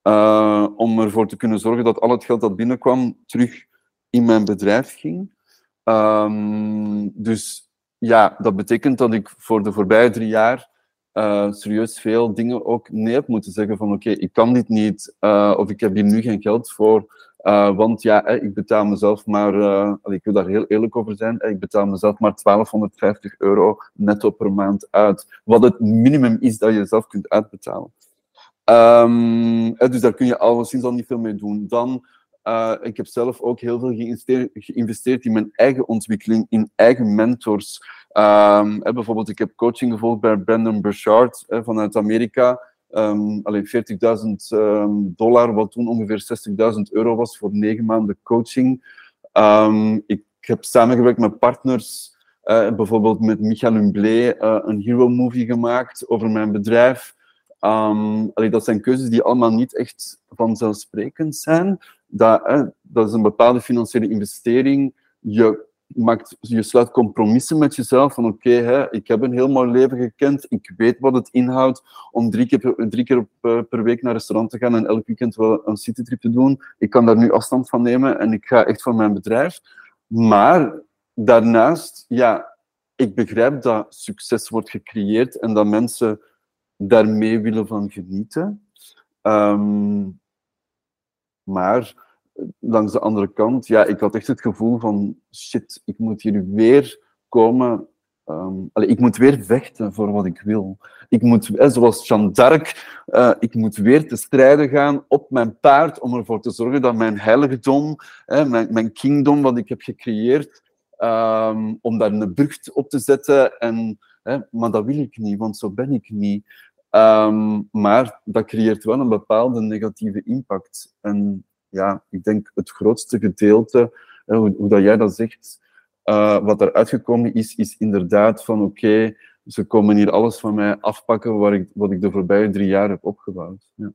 eh, om ervoor te kunnen zorgen dat al het geld dat binnenkwam terug in mijn bedrijf ging. Ehm, dus ja, dat betekent dat ik voor de voorbije drie jaar eh, serieus veel dingen ook nee heb moeten zeggen van oké, ik kan dit niet eh, of ik heb hier nu geen geld voor. eh, want ja, ik betaal mezelf maar, ik wil daar heel eerlijk over zijn, ik betaal mezelf maar 1250 euro netto per maand uit. Wat het minimum is dat je zelf kunt uitbetalen. Ehm, dus daar kun je alleszins al niet veel mee doen. Dan uh, ik heb zelf ook heel veel geïnvesteerd, in mijn eigen ontwikkeling, in eigen mentors. Um, hè, bijvoorbeeld, ik heb coaching gevolgd bij Brandon Burchard vanuit Amerika. Um, alleen 40.000 um, dollar, wat toen ongeveer 60.000 euro was voor negen maanden coaching. Ik heb samengewerkt met partners, uh, bijvoorbeeld met Michael Humblé, uh, een hero movie gemaakt over mijn bedrijf. Um, dat zijn keuzes die allemaal niet echt vanzelfsprekend zijn. Dat, dat is een bepaalde financiële investering. Je, maakt, je sluit compromissen met jezelf. Van oké, okay, ik heb een heel mooi leven gekend. Ik weet wat het inhoudt om drie keer, drie keer per, per week naar een restaurant te gaan en elk weekend wel een citytrip te doen. Ik kan daar nu afstand van nemen en ik ga echt voor mijn bedrijf. Maar daarnaast, ja, ik begrijp dat succes wordt gecreëerd en dat mensen daarmee willen van genieten. Um, maar langs de andere kant, ja, ik had echt het gevoel van shit, ik moet hier weer komen. Allez, ik moet weer vechten voor wat ik wil. Ik moet, zoals Jeanne d'Arc, uh, ik moet weer te strijden gaan op mijn paard om ervoor te zorgen dat mijn heiligdom, mijn, mijn kingdom wat ik heb gecreëerd, um, om daar een brug op te zetten. En, hè, maar dat wil ik niet, want zo ben ik niet. Um, maar dat creëert wel een bepaalde negatieve impact. En ja, ik denk het grootste gedeelte, hè, hoe, hoe, dat jij dat zegt, uh, wat er uitgekomen is, is inderdaad van oké, ze komen hier alles van mij afpakken wat ik, wat ik de voorbije drie jaar heb opgebouwd. Ja.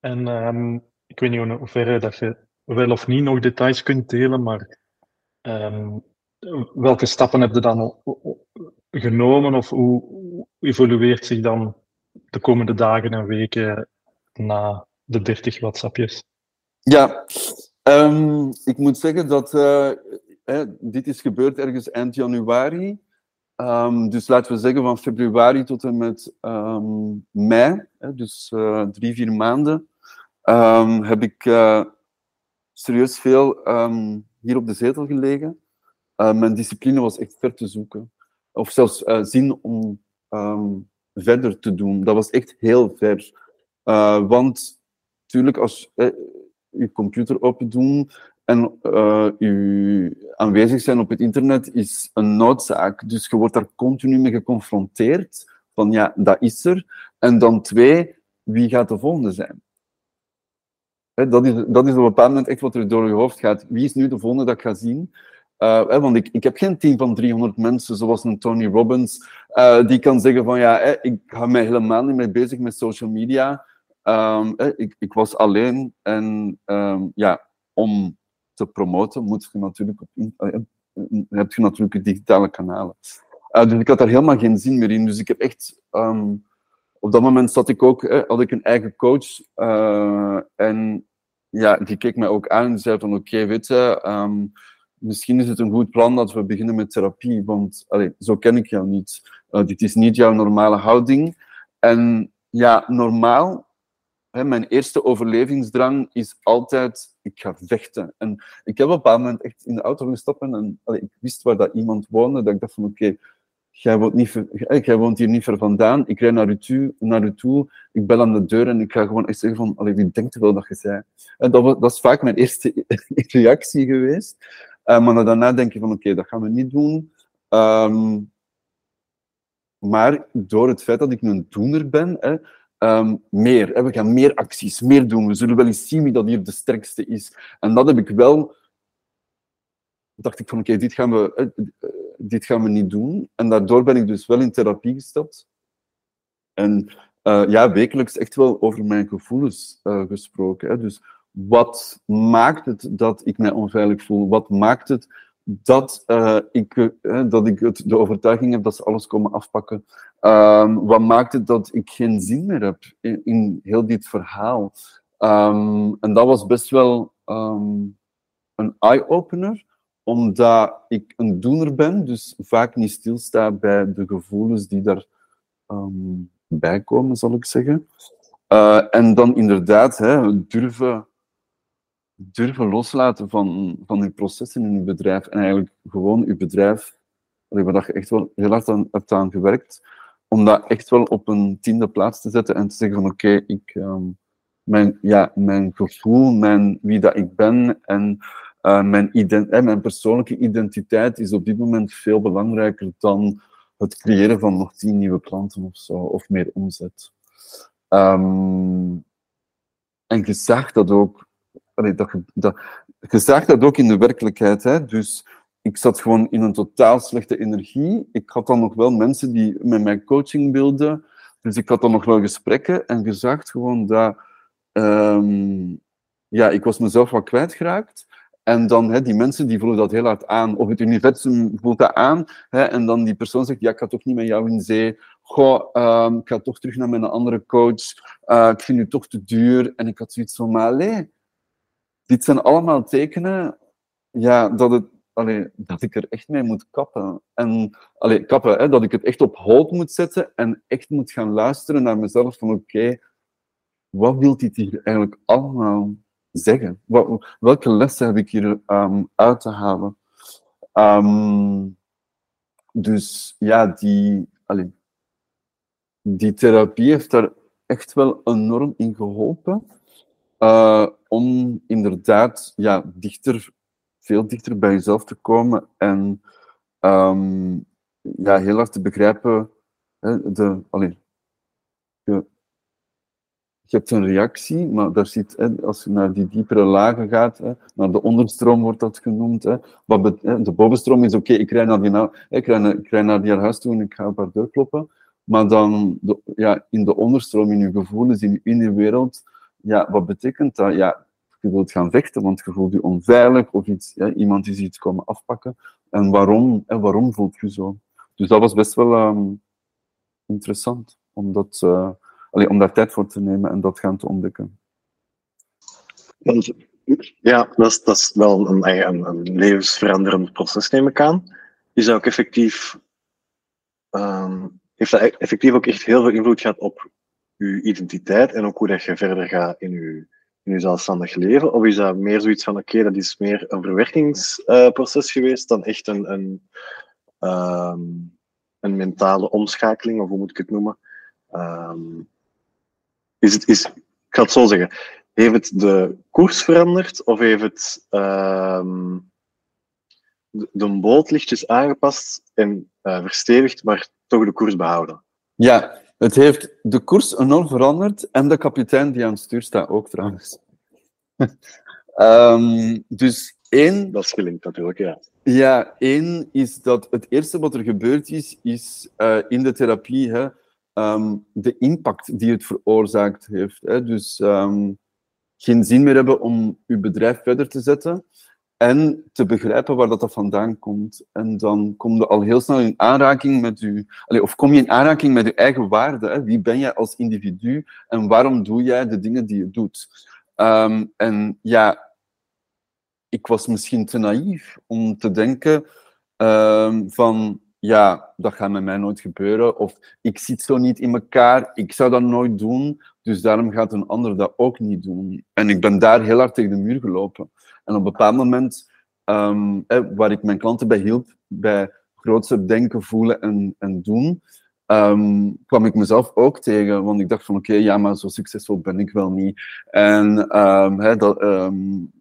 En um, ik weet niet in hoeverre dat je wel of niet nog details kunt delen, maar um, welke stappen heb je dan genomen of hoe evolueert zich dan de komende dagen en weken na de 30 WhatsAppjes?
Ja, um, ik moet zeggen dat hè, dit is gebeurd ergens eind januari. Um, dus laten we zeggen van februari tot en met um, mei, dus uh, drie, vier maanden, heb ik uh, serieus veel hier op de zetel gelegen. Uh, mijn discipline was echt ver te zoeken. Of zelfs uh, zin om um, verder te doen. Dat was echt heel ver. Uh, want natuurlijk, als eh, je computer open doen en je aanwezig zijn op het internet is een noodzaak. Dus je wordt daar continu mee geconfronteerd. Van ja, dat is er. En dan twee, wie gaat de volgende zijn? Hè, dat, is, dat is op een bepaald moment echt wat er door je hoofd gaat. Wie is nu de volgende dat ik ga zien? Hè, want ik, ik heb geen team van 300 mensen zoals een Tony Robbins, uh, die kan zeggen van ja, ik ga mij helemaal niet mee bezig met social media. Hè, ik, ik, was alleen en um, ja, om te promoten moet je natuurlijk op, uh, heb je natuurlijk digitale kanalen. dus ik had daar helemaal geen zin meer in. Dus ik heb echt um, op dat moment zat ik ook, had ik een eigen coach en ja, die keek mij ook aan en zei van oké, okay, weet je misschien is het een goed plan dat we beginnen met therapie, want allee, zo ken ik jou niet. Uh, dit is niet jouw normale houding. En ja, normaal, hè, mijn eerste overlevingsdrang is altijd, ik ga vechten. En ik heb op een bepaald moment echt in de auto gestapt en allee, ik wist waar dat iemand woonde, dat ik dacht van oké, jij woont hier niet ver vandaan, ik rijd naar u, toe, naar u toe, ik bel aan de deur en ik ga gewoon echt zeggen van, allee, wie denkt er wel dat je zei? En dat, was, dat is vaak mijn eerste reactie geweest. Uh, maar daarna denk je van, oké, dat gaan we niet doen. Um, maar door het feit dat ik een doener ben, hè, ehm, meer. Hè, we gaan meer acties, meer doen. We zullen wel eens zien wie dat hier de sterkste is. En dat heb ik wel... dacht ik van, oké, dit, gaan we, eh, dit gaan we niet doen. En daardoor ben ik dus wel in therapie gestapt. En ja, wekelijks echt wel over mijn gevoelens gesproken. Hè. Dus wat maakt het dat ik mij onveilig voel? Wat maakt het dat, uh, ik, uh, dat ik het, de overtuiging heb dat ze alles komen afpakken. Um, wat maakt het dat ik geen zin meer heb in, heel dit verhaal? Um, en dat was best wel um, een eye-opener, omdat ik een doener ben, dus vaak niet stilsta bij de gevoelens die daar bij komen, zal ik zeggen. Uh, en dan inderdaad hè, durven durven loslaten van, van je processen in je bedrijf en eigenlijk gewoon je bedrijf, waar je echt wel heel hard aan hebt aan gewerkt, om dat echt wel op een tiende plaats te zetten en te zeggen van oké, ik, um, mijn, ja, mijn gevoel, mijn, wie dat ik ben en uh, mijn, ident eh, mijn persoonlijke identiteit is op dit moment veel belangrijker dan het creëren van nog tien nieuwe klanten of zo, of meer omzet. Um, en je zag dat ook allee, dat, dat, je zag dat ook in de werkelijkheid. Hè? Dus ik zat gewoon in een totaal slechte energie. Ik had dan nog wel mensen die met mij coaching wilden. Dus ik had dan nog wel gesprekken en je zag gewoon dat... Um, ja, ik was mezelf wat kwijtgeraakt. En dan, hè, die mensen die voelen dat heel hard aan. Of het universum voelt dat aan. Hè, en dan die persoon zegt, ja, ik ga toch niet met jou in zee. Goh, um, ik ga toch terug naar mijn andere coach. Uh, ik vind u toch te duur. En ik had zoiets van, maar allee, dit zijn allemaal tekenen ja, dat, het, allee, dat ik er echt mee moet kappen. En allee, kappen, hè, dat ik het echt op hold moet zetten en echt moet gaan luisteren naar mezelf van oké, wat wil dit hier eigenlijk allemaal zeggen? Wat, welke lessen heb ik hier um, uit te halen? Um, dus ja, die, allee, die therapie heeft daar echt wel enorm in geholpen. Uh, om inderdaad ja, dichter, veel dichter bij jezelf te komen en um, ja, heel hard te begrijpen. Hè, de, allee, je, je, hebt een reactie, maar daar zit, hè, als je naar die diepere lagen gaat, hè, naar de onderstroom wordt dat genoemd. Hè, wat de bovenstroom is oké, ik rij naar die, ik ik rij naar die huis toe en ik ga op haar deur kloppen. Maar dan ja, in de onderstroom, in je gevoelens, in je wereld, ja, wat betekent dat? Ja, je wilt gaan vechten, want je voelt je onveilig of iets, ja, iemand is iets komen afpakken. En waarom, en waarom voelt je zo? Dus dat was best wel um, interessant om, dat, allee, om daar tijd voor te nemen en dat gaan te ontdekken.
Ja, dat is, dat is wel een, een, levensveranderend proces, neem ik aan. Is dat ook effectief, um, heeft dat effectief ook echt heel veel invloed gehad op je identiteit en ook hoe dat je verder gaat in je, in je zelfstandig leven? Of is dat meer zoiets van, oké, dat is meer een verwerkingsproces geweest dan echt een, een, um, een mentale omschakeling, of hoe moet ik het noemen? Um, is het, is, ik ga het zo zeggen, heeft het de koers veranderd of heeft het um, de, de boot lichtjes aangepast en uh, verstevigd, maar toch de koers behouden?
Ja, het heeft de koers enorm veranderd en de kapitein die aan het stuur staat ook trouwens. um, dus één...
Dat is gelinkt natuurlijk, ja.
Ja, één is dat het eerste wat er gebeurd is, is uh, in de therapie hè, um, de impact die het veroorzaakt heeft. Hè. Dus um, geen zin meer hebben om uw bedrijf verder te zetten en te begrijpen waar dat, vandaan komt. En dan kom je al heel snel in aanraking met je, of kom je in aanraking met je eigen waarde. Hè? Wie ben jij als individu en waarom doe jij de dingen die je doet? Um, en ja, ik was misschien te naïef om te denken um, van, ja, dat gaat met mij nooit gebeuren. Of ik zit zo niet in elkaar, ik zou dat nooit doen, dus daarom gaat een ander dat ook niet doen. En ik ben daar heel hard tegen de muur gelopen. En op een bepaald moment, um, waar ik mijn klanten bij hielp, bij grootste denken, voelen en, en doen, um, kwam ik mezelf ook tegen. Want ik dacht van, oké, ja, maar zo succesvol ben ik wel niet. En um, dat,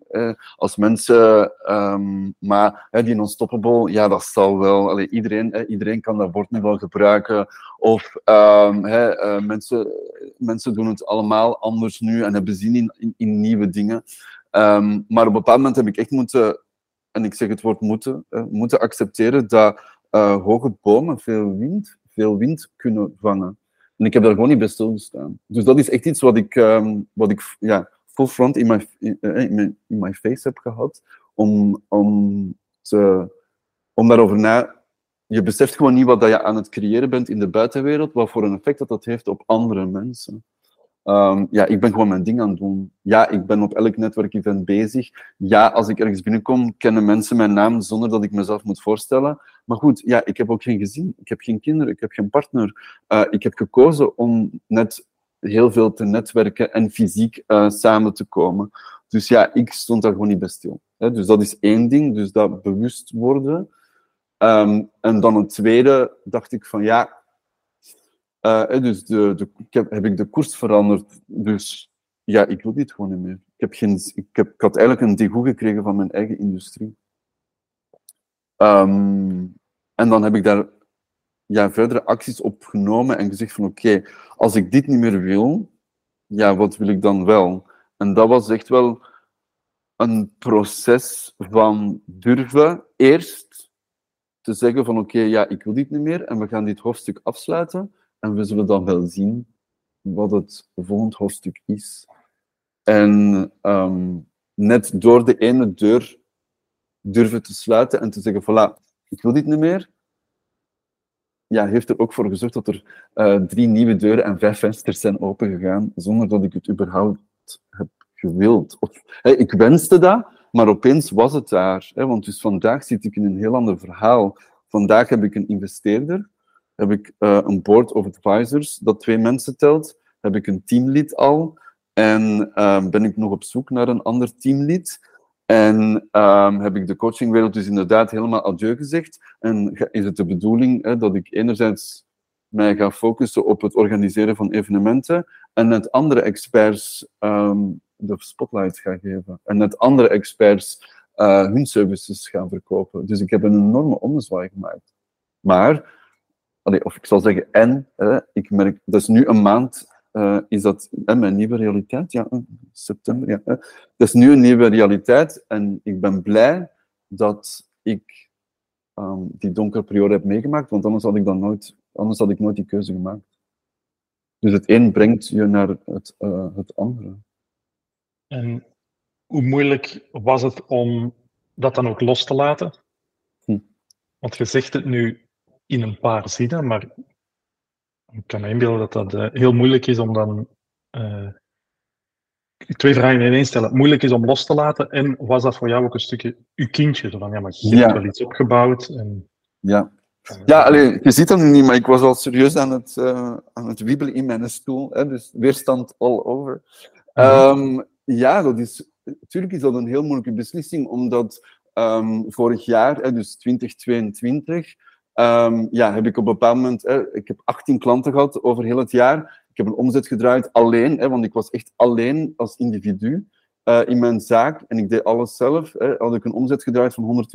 eh, als mensen, ehm, maar die non-stoppable, ja, dat zal wel. Allee, iedereen, iedereen kan dat woord nu wel gebruiken. Of ehm, eh, mensen, mensen doen het allemaal anders nu en hebben zin in, in, in nieuwe dingen. Ehm, maar op een bepaald moment heb ik echt moeten, en ik zeg het woord moeten, moeten accepteren dat eh, hoge bomen veel wind, veel wind kunnen vangen. En ik heb daar gewoon niet bij stilgestaan. Dus dat is echt iets wat ik, ehm, wat ik ja, full front in in, eh, in, my, in my face heb gehad. Om, om, te, om daarover na... Je beseft gewoon niet wat dat je aan het creëren bent in de buitenwereld, wat voor een effect dat dat heeft op andere mensen. Ehm, ja, ik ben gewoon mijn ding aan het doen. Ja, ik ben op elk netwerkevent bezig. Ja, als ik ergens binnenkom, kennen mensen mijn naam zonder dat ik mezelf moet voorstellen. Maar goed, ja, ik heb ook geen gezin. Ik heb geen kinderen. Ik heb geen partner. Uh, ik heb gekozen om net heel veel te netwerken en fysiek uh, samen te komen. Dus ja, ik stond daar gewoon niet bij stil. Dus dat is één ding. Dus dat bewust worden. Um, en dan een tweede dacht ik van ja, uh, dus de, ik heb, ik de koers veranderd. Dus ja, ik wil dit gewoon niet meer. Ik, heb geen, ik, heb, ik had eigenlijk een degoe gekregen van mijn eigen industrie. Um, en dan heb ik daar ja, verdere acties op genomen en gezegd van oké, als ik dit niet meer wil, ja, wat wil ik dan wel? En dat was echt wel een proces van durven eerst te zeggen van oké, ja, ik wil dit niet meer en we gaan dit hoofdstuk afsluiten. En we zullen dan wel zien wat het volgende hoofdstuk is. En um, net door de ene deur durven te sluiten en te zeggen, voilà, ik wil dit niet meer. Ja, heeft er ook voor gezorgd dat er uh, drie nieuwe deuren en vijf vensters zijn opengegaan, zonder dat ik het überhaupt heb gewild. Of, ik wenste dat, maar opeens was het daar. Hè, want dus vandaag zit ik in een heel ander verhaal. Vandaag heb ik een investeerder heb ik uh, een board of advisors dat twee mensen telt. Heb ik een teamlead al. En uh, ben ik nog op zoek naar een ander teamlead. En uh, heb ik de coachingwereld dus inderdaad helemaal adieu gezegd. En is het de bedoeling hè, dat ik enerzijds mij ga focussen op het organiseren van evenementen en net andere experts um, de spotlight ga geven. En net andere experts uh, hun services gaan verkopen. Dus ik heb een enorme ommezwaai gemaakt. Maar Allee, of ik zal zeggen en, eh, ik merk, dat is nu een maand, uh, is dat eh, mijn nieuwe realiteit, ja, september, ja. dat is nu een nieuwe realiteit en ik ben blij dat ik um, die donkere periode heb meegemaakt, want anders had ik dan nooit, anders had ik nooit die keuze gemaakt. Dus het een brengt je naar het, uh, het andere.
En hoe moeilijk was het om dat dan ook los te laten? Hm. Want je zegt het nu in een paar zinnen, maar ik kan me inbeelden dat dat uh, heel moeilijk is om dan uh, twee vragen in één stellen. Moeilijk is om los te laten en was dat voor jou ook een stukje uw kindje? Zo van, ja, maar je hebt wel iets opgebouwd. En,
ja. Ja, alleen, je ziet dat niet, maar ik was al serieus aan het, aan het wiebelen in mijn stoel. Hè, dus weerstand all over. -hmm. um, ja, dat is, natuurlijk is dat een heel moeilijke beslissing, omdat um, vorig jaar, hè, dus 2022, Um, ja, heb ik op een bepaald moment, hè, ik heb 18 klanten gehad over heel het jaar. Ik heb een omzet gedraaid alleen, hè, want ik was echt alleen als individu uh, in mijn zaak en ik deed alles zelf. Hè, had ik een omzet gedraaid van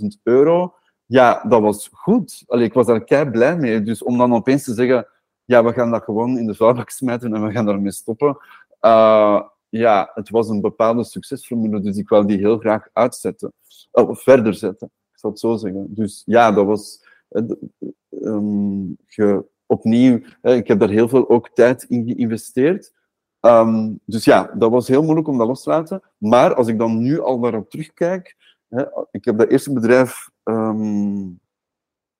120.000 euro. Ja, dat was goed. Allee, ik was daar kei blij mee. Dus om dan opeens te zeggen, ja, we gaan dat gewoon in de vuilbak smijten en we gaan daarmee stoppen. Uh, ja, het was een bepaalde succesformule, dus ik wil die heel graag uitzetten. Of verder zetten, ik zal het zo zeggen. Dus ja, dat was um, ge, opnieuw, ik heb daar heel veel ook tijd in geïnvesteerd. Um, dus ja, dat was heel moeilijk om dat los te laten. Maar als ik dan nu al daarop terugkijk, hè, ik heb dat eerste bedrijf um,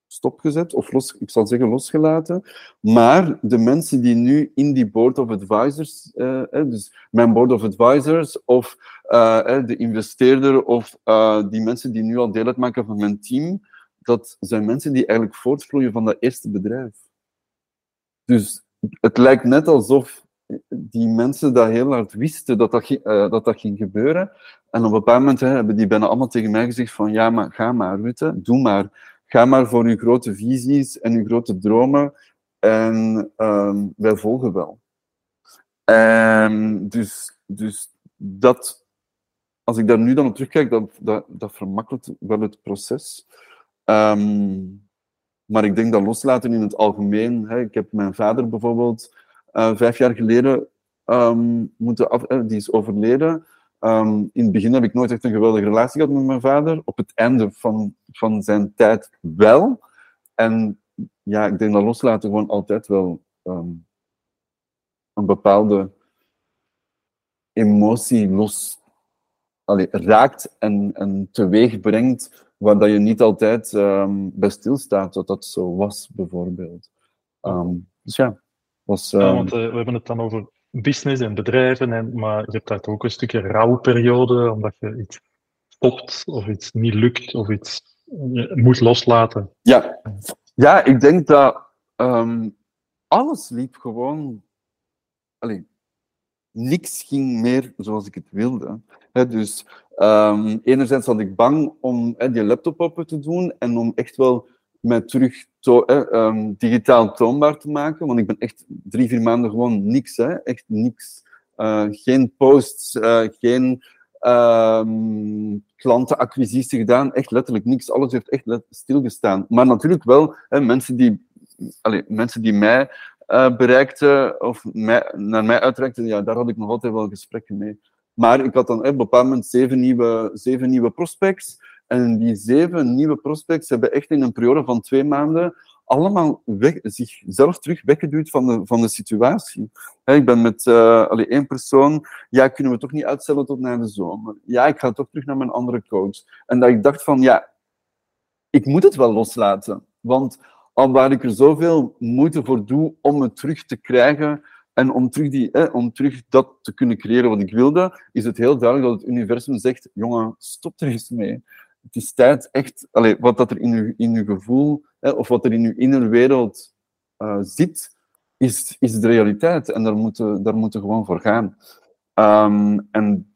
stopgezet, of los, ik zal zeggen losgelaten. Maar de mensen die nu in die board of advisors, uh, dus mijn board of advisors, of uh, de investeerder, of die mensen die nu al deel uitmaken van mijn team, dat zijn mensen die eigenlijk voortvloeien van dat eerste bedrijf. Dus het lijkt net alsof die mensen dat heel hard wisten dat dat, uh, dat, dat ging gebeuren. En op een bepaald moment hè, hebben die bijna allemaal tegen mij gezegd van ja, maar ga maar, doe maar. Ga maar voor je grote visies en je grote dromen. En um, wij volgen wel. En dus, dus dat als ik daar nu dan op terugkijk, dat, dat, dat wel het proces. Ehm, maar ik denk dat loslaten in het algemeen. Hè, ik heb mijn vader bijvoorbeeld uh, vijf jaar geleden um, moeten af, uh, die is overleden. Um, in het begin heb ik nooit echt een geweldige relatie gehad met mijn vader. Op het einde van, van zijn tijd wel. En ja, ik denk dat loslaten gewoon altijd wel een bepaalde emotie los allee, raakt en, en teweeg brengt, waar dat je niet altijd um, bij stilstaat dat dat zo was, bijvoorbeeld. Um, dus ja, was...
Ja, want uh, we hebben het dan over business en bedrijven, en, maar je hebt daar ook een stukje rouwperiode, omdat je iets stopt of iets niet lukt of iets je moet loslaten.
Ja, ja ik denk dat alles liep gewoon. Allee, niks ging meer zoals ik het wilde. He, dus um, enerzijds had ik bang om die laptop open te doen en om echt wel mij terug um, digitaal toonbaar te maken. Want ik ben echt drie, vier maanden gewoon niks. Hè? Echt niks. Uh, geen posts, uh, geen um, klantenacquisitie gedaan. Echt letterlijk niks. Alles heeft echt stilgestaan. Maar natuurlijk wel hè, mensen, die, allez, mensen die mij uh, bereikten of mij, naar mij uitreikten, ja, daar had ik nog altijd wel gesprekken mee. Maar ik had dan op een bepaald moment zeven nieuwe, zeven nieuwe prospects. En die zeven nieuwe prospects hebben echt in een periode van twee maanden allemaal weg, zichzelf terug weggeduwd van de, van de situatie. ik ben met uh, allee, één persoon, ja, kunnen we toch niet uitstellen tot na de zomer? Ja, ik ga toch terug naar mijn andere coach. En dat ik dacht van, ja, ik moet het wel loslaten. Want al waar ik er zoveel moeite voor doe om het terug te krijgen en om terug, die, eh, om terug dat te kunnen creëren wat ik wilde, is het heel duidelijk dat het universum zegt, jongen, stop er eens mee het is tijd echt, allez, wat dat er in uw, in uw gevoel, hè, of wat er in uw innerwereld uh, zit, is, is de realiteit. En daar moeten daar moeten gewoon voor gaan. Um, en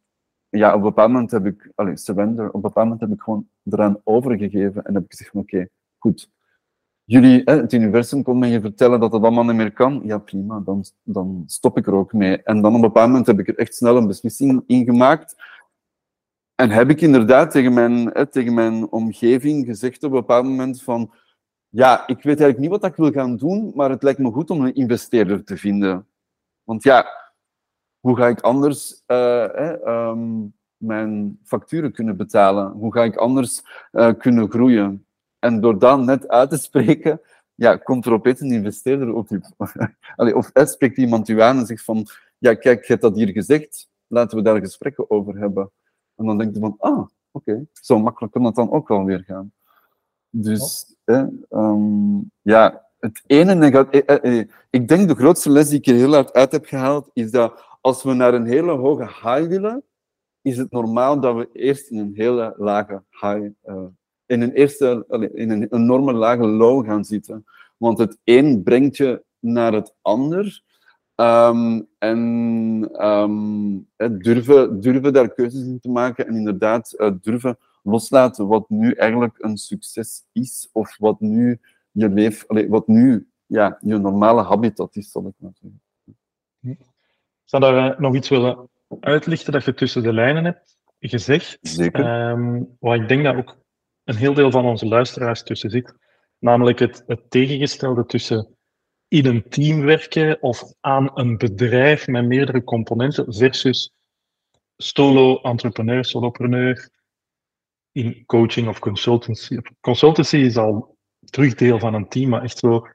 ja, op een bepaald moment heb ik, allez, surrender, op een bepaald moment heb ik gewoon eraan overgegeven en heb ik gezegd, oké, goed. Jullie, hè, het universum me je vertellen dat het allemaal niet meer kan. Ja, prima, dan, dan stop ik er ook mee. En dan op een bepaald moment heb ik er echt snel een beslissing in gemaakt en heb ik inderdaad tegen mijn, hè, tegen mijn omgeving gezegd op een bepaald moment van ja, ik weet eigenlijk niet wat ik wil gaan doen, maar het lijkt me goed om een investeerder te vinden. Want ja, hoe ga ik anders uh, um, mijn facturen kunnen betalen? Hoe ga ik anders uh, kunnen groeien? En door dat net uit te spreken, ja, komt er opeens een investeerder op je... Of spreekt iemand u aan en zegt van, ja, kijk, je hebt dat hier gezegd, laten we daar gesprekken over hebben. En dan denk je van, ah, oké, zo makkelijk kan dat dan ook wel weer gaan. Dus, um, ja, het ene eh, eh, eh, ik denk de grootste les die ik er heel hard uit heb gehaald, is dat als we naar een hele hoge high willen, is het normaal dat we eerst in een hele lage high, in een eerste, in een enorme lage low gaan zitten. Want het een brengt je naar het ander. Um, en um, durven, durven daar keuzes in te maken en inderdaad uh, durven loslaten wat nu eigenlijk een succes is of wat nu je leef, allee, wat nu ja, je normale habitat is, zal ik maar zeggen.
Zou daar uh, nog iets willen uitlichten dat je tussen de lijnen hebt gezegd.
Zeker.
Um, waar ik denk dat ook een heel deel van onze luisteraars tussen zit. Namelijk het, het tegengestelde tussen in een team werken of aan een bedrijf met meerdere componenten versus solo-entrepreneur, solopreneur in coaching of consultancy. Consultancy is al terug deel van een team, maar echt zo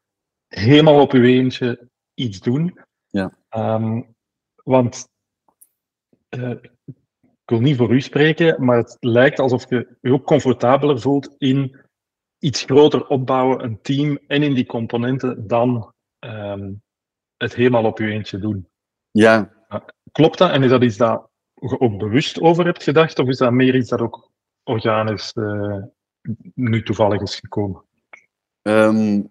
helemaal op uw eentje iets doen.
Ja.
Um, want uh, ik wil niet voor u spreken, maar het lijkt alsof je je ook comfortabeler voelt in iets groter opbouwen, een team en in die componenten dan um, het helemaal op je eentje doen.
Ja.
Klopt dat? En is dat iets dat je ook bewust over hebt gedacht? Of is dat meer iets dat ook organisch uh, nu toevallig is gekomen?
Um,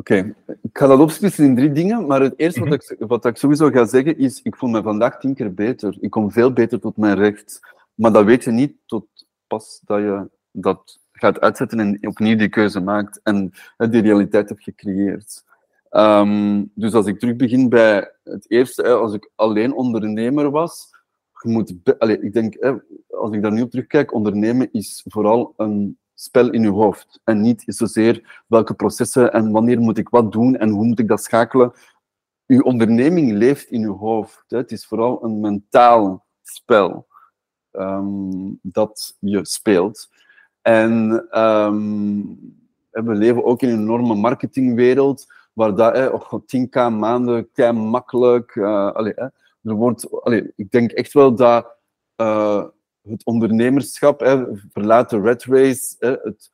Oké, okay. ik ga dat opsplitsen in drie dingen. Maar het eerste wat, ik, wat ik sowieso ga zeggen is: ik voel me vandaag tien keer beter. Ik kom veel beter tot mijn recht. Maar dat weet je niet tot pas dat je dat gaat uitzetten en opnieuw die keuze maakt en die realiteit hebt gecreëerd. Um, dus als ik terug begin bij het eerste, als ik alleen ondernemer was, je moet, allee, ik denk, als ik daar nu op terugkijk, ondernemen is vooral een spel in je hoofd. En niet zozeer welke processen en wanneer moet ik wat doen en hoe moet ik dat schakelen. Uw onderneming leeft in je hoofd. Het is vooral een mentaal spel ehm, dat je speelt. En ehm, we leven ook in een enorme marketingwereld, waar dat, oh, 10k maanden, kei makkelijk. eh, hè, er wordt, allee, ik denk echt wel dat eh, het ondernemerschap, hè, verlaat de red race, hè, het,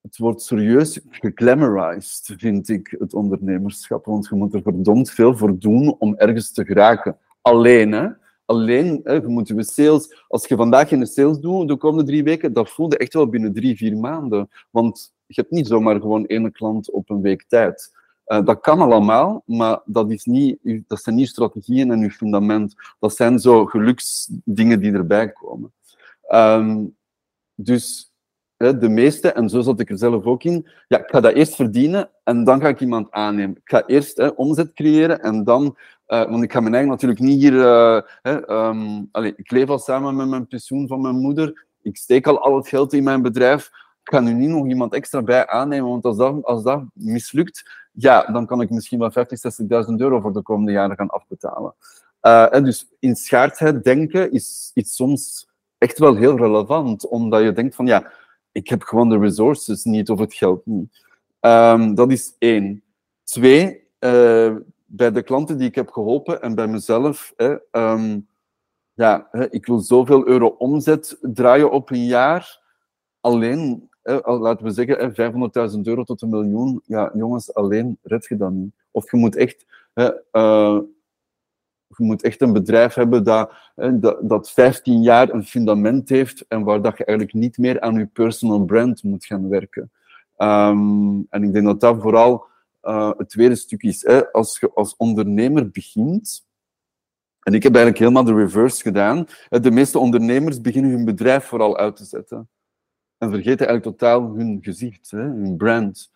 het wordt serieus geglamorized, vind ik, het ondernemerschap. Want je moet er verdomd veel voor doen om ergens te geraken. Alleen, hè. Alleen, je moet je sales... Als je vandaag geen sales doet de komende drie weken, dat voel je echt wel binnen drie, vier maanden. Want je hebt niet zomaar gewoon één klant op een week tijd. Eh, dat kan allemaal, maar dat, is niet, dat zijn niet strategieën en uw fundament. Dat zijn zo geluksdingen die erbij komen. Ehm, dus hè, de meeste, en zo zat ik er zelf ook in, ja, ik ga dat eerst verdienen en dan ga ik iemand aannemen. Ik ga eerst hè, omzet creëren en dan, eh, want ik ga mijn eigen natuurlijk niet hier, eh, ehm, allee, ik leef al samen met mijn pensioen van mijn moeder, ik steek al al het geld in mijn bedrijf, ik ga nu niet nog iemand extra bij aannemen, want als dat, als dat mislukt, ja, dan kan ik misschien wel 50.000, 60.000 euro voor de komende jaren gaan afbetalen. Eh, en dus in schaartheid denken is, is soms echt wel heel relevant, omdat je denkt van ja, ik heb gewoon de resources niet of het geld niet. Ehm, dat is één. Twee, eh, bij de klanten die ik heb geholpen en bij mezelf, hè, ehm, ja, hè, ik wil zoveel euro omzet draaien op een jaar. Alleen, laten we zeggen, hè, 500.000 euro tot een miljoen. Ja, jongens, alleen red je dat niet. Of je moet echt eh, je moet echt een bedrijf hebben dat, dat, dat 15 jaar een fundament heeft en waar dat je eigenlijk niet meer aan je personal brand moet gaan werken. Ehm, en ik denk dat dat vooral eh, het tweede stuk is. Als je als ondernemer begint, en ik heb eigenlijk helemaal de reverse gedaan, de meeste ondernemers beginnen hun bedrijf vooral uit te zetten. En vergeten eigenlijk totaal hun gezicht, hè, hun brand.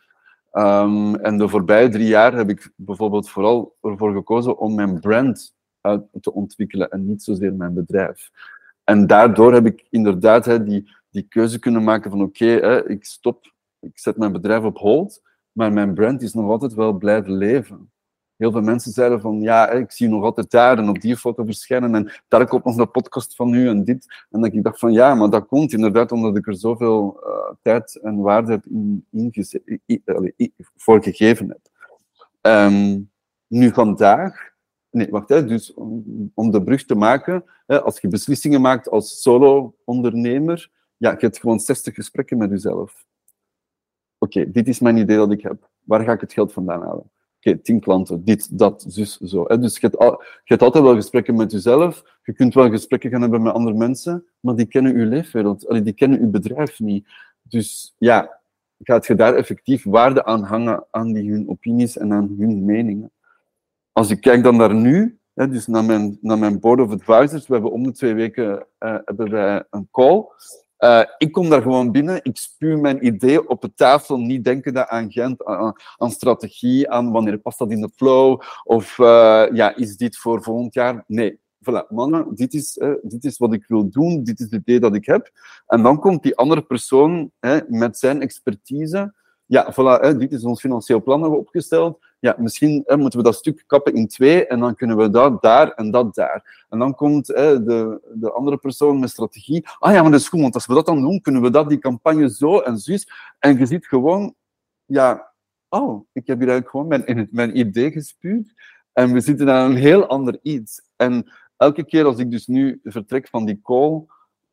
Ehm, en de voorbije drie jaar heb ik bijvoorbeeld vooral ervoor gekozen om mijn brand uit te ontwikkelen en niet zozeer mijn bedrijf. En daardoor heb ik inderdaad hè, die, die keuze kunnen maken van oké, ik stop, ik zet mijn bedrijf op hold, maar mijn brand is nog altijd wel blijven leven. Heel veel mensen zeiden van ja, ik zie nog altijd daar en op die foto verschijnen en daar komt nog de podcast van u en dit. En dat ik dacht van ja, maar dat komt inderdaad omdat ik er zoveel eh, tijd en waarde heb in, voor gegeven heb. Ehm, nu vandaag, nee, wacht, hè, dus om, om de brug te maken, hè, als je beslissingen maakt als solo-ondernemer, ja, je hebt gewoon 60 gesprekken met jezelf. Oké, dit is mijn idee dat ik heb. Waar ga ik het geld vandaan halen? Oké, tien klanten, dit, dat, zus, zo. Hè. Dus je hebt, al, je hebt altijd wel gesprekken met jezelf. Je kunt wel gesprekken gaan hebben met andere mensen, maar die kennen uw leefwereld. Allee, die kennen uw bedrijf niet. Dus ja, gaat je daar effectief waarde aan hangen aan die hun opinies en aan hun meningen? Als ik kijk dan naar nu, hè, dus naar mijn, naar mijn board of advisors, we hebben om de twee weken eh, hebben wij een call. Eh, ik kom daar gewoon binnen, ik spuw mijn idee op de tafel, niet denken aan Gent, aan, aan strategie, aan wanneer past dat in de flow, of eh, ja, is dit voor volgend jaar? Nee. Voilà, mannen, dit is, eh, dit is wat ik wil doen, dit is het idee dat ik heb. En dan komt die andere persoon met zijn expertise. Ja, voilà, hè, dit is ons financieel plan dat we opgesteld. Ja, misschien hè, moeten we dat stuk kappen in twee en dan kunnen we dat daar en dat daar. En dan komt hè, de, de andere persoon met strategie. Ah ja, maar dat is goed, want als we dat dan doen, kunnen we dat, die campagne zo en zus. En je ziet gewoon, ja, oh, ik heb hier eigenlijk gewoon mijn, mijn idee gespuurd. En we zitten aan een heel ander iets. En elke keer als ik dus nu vertrek van die call,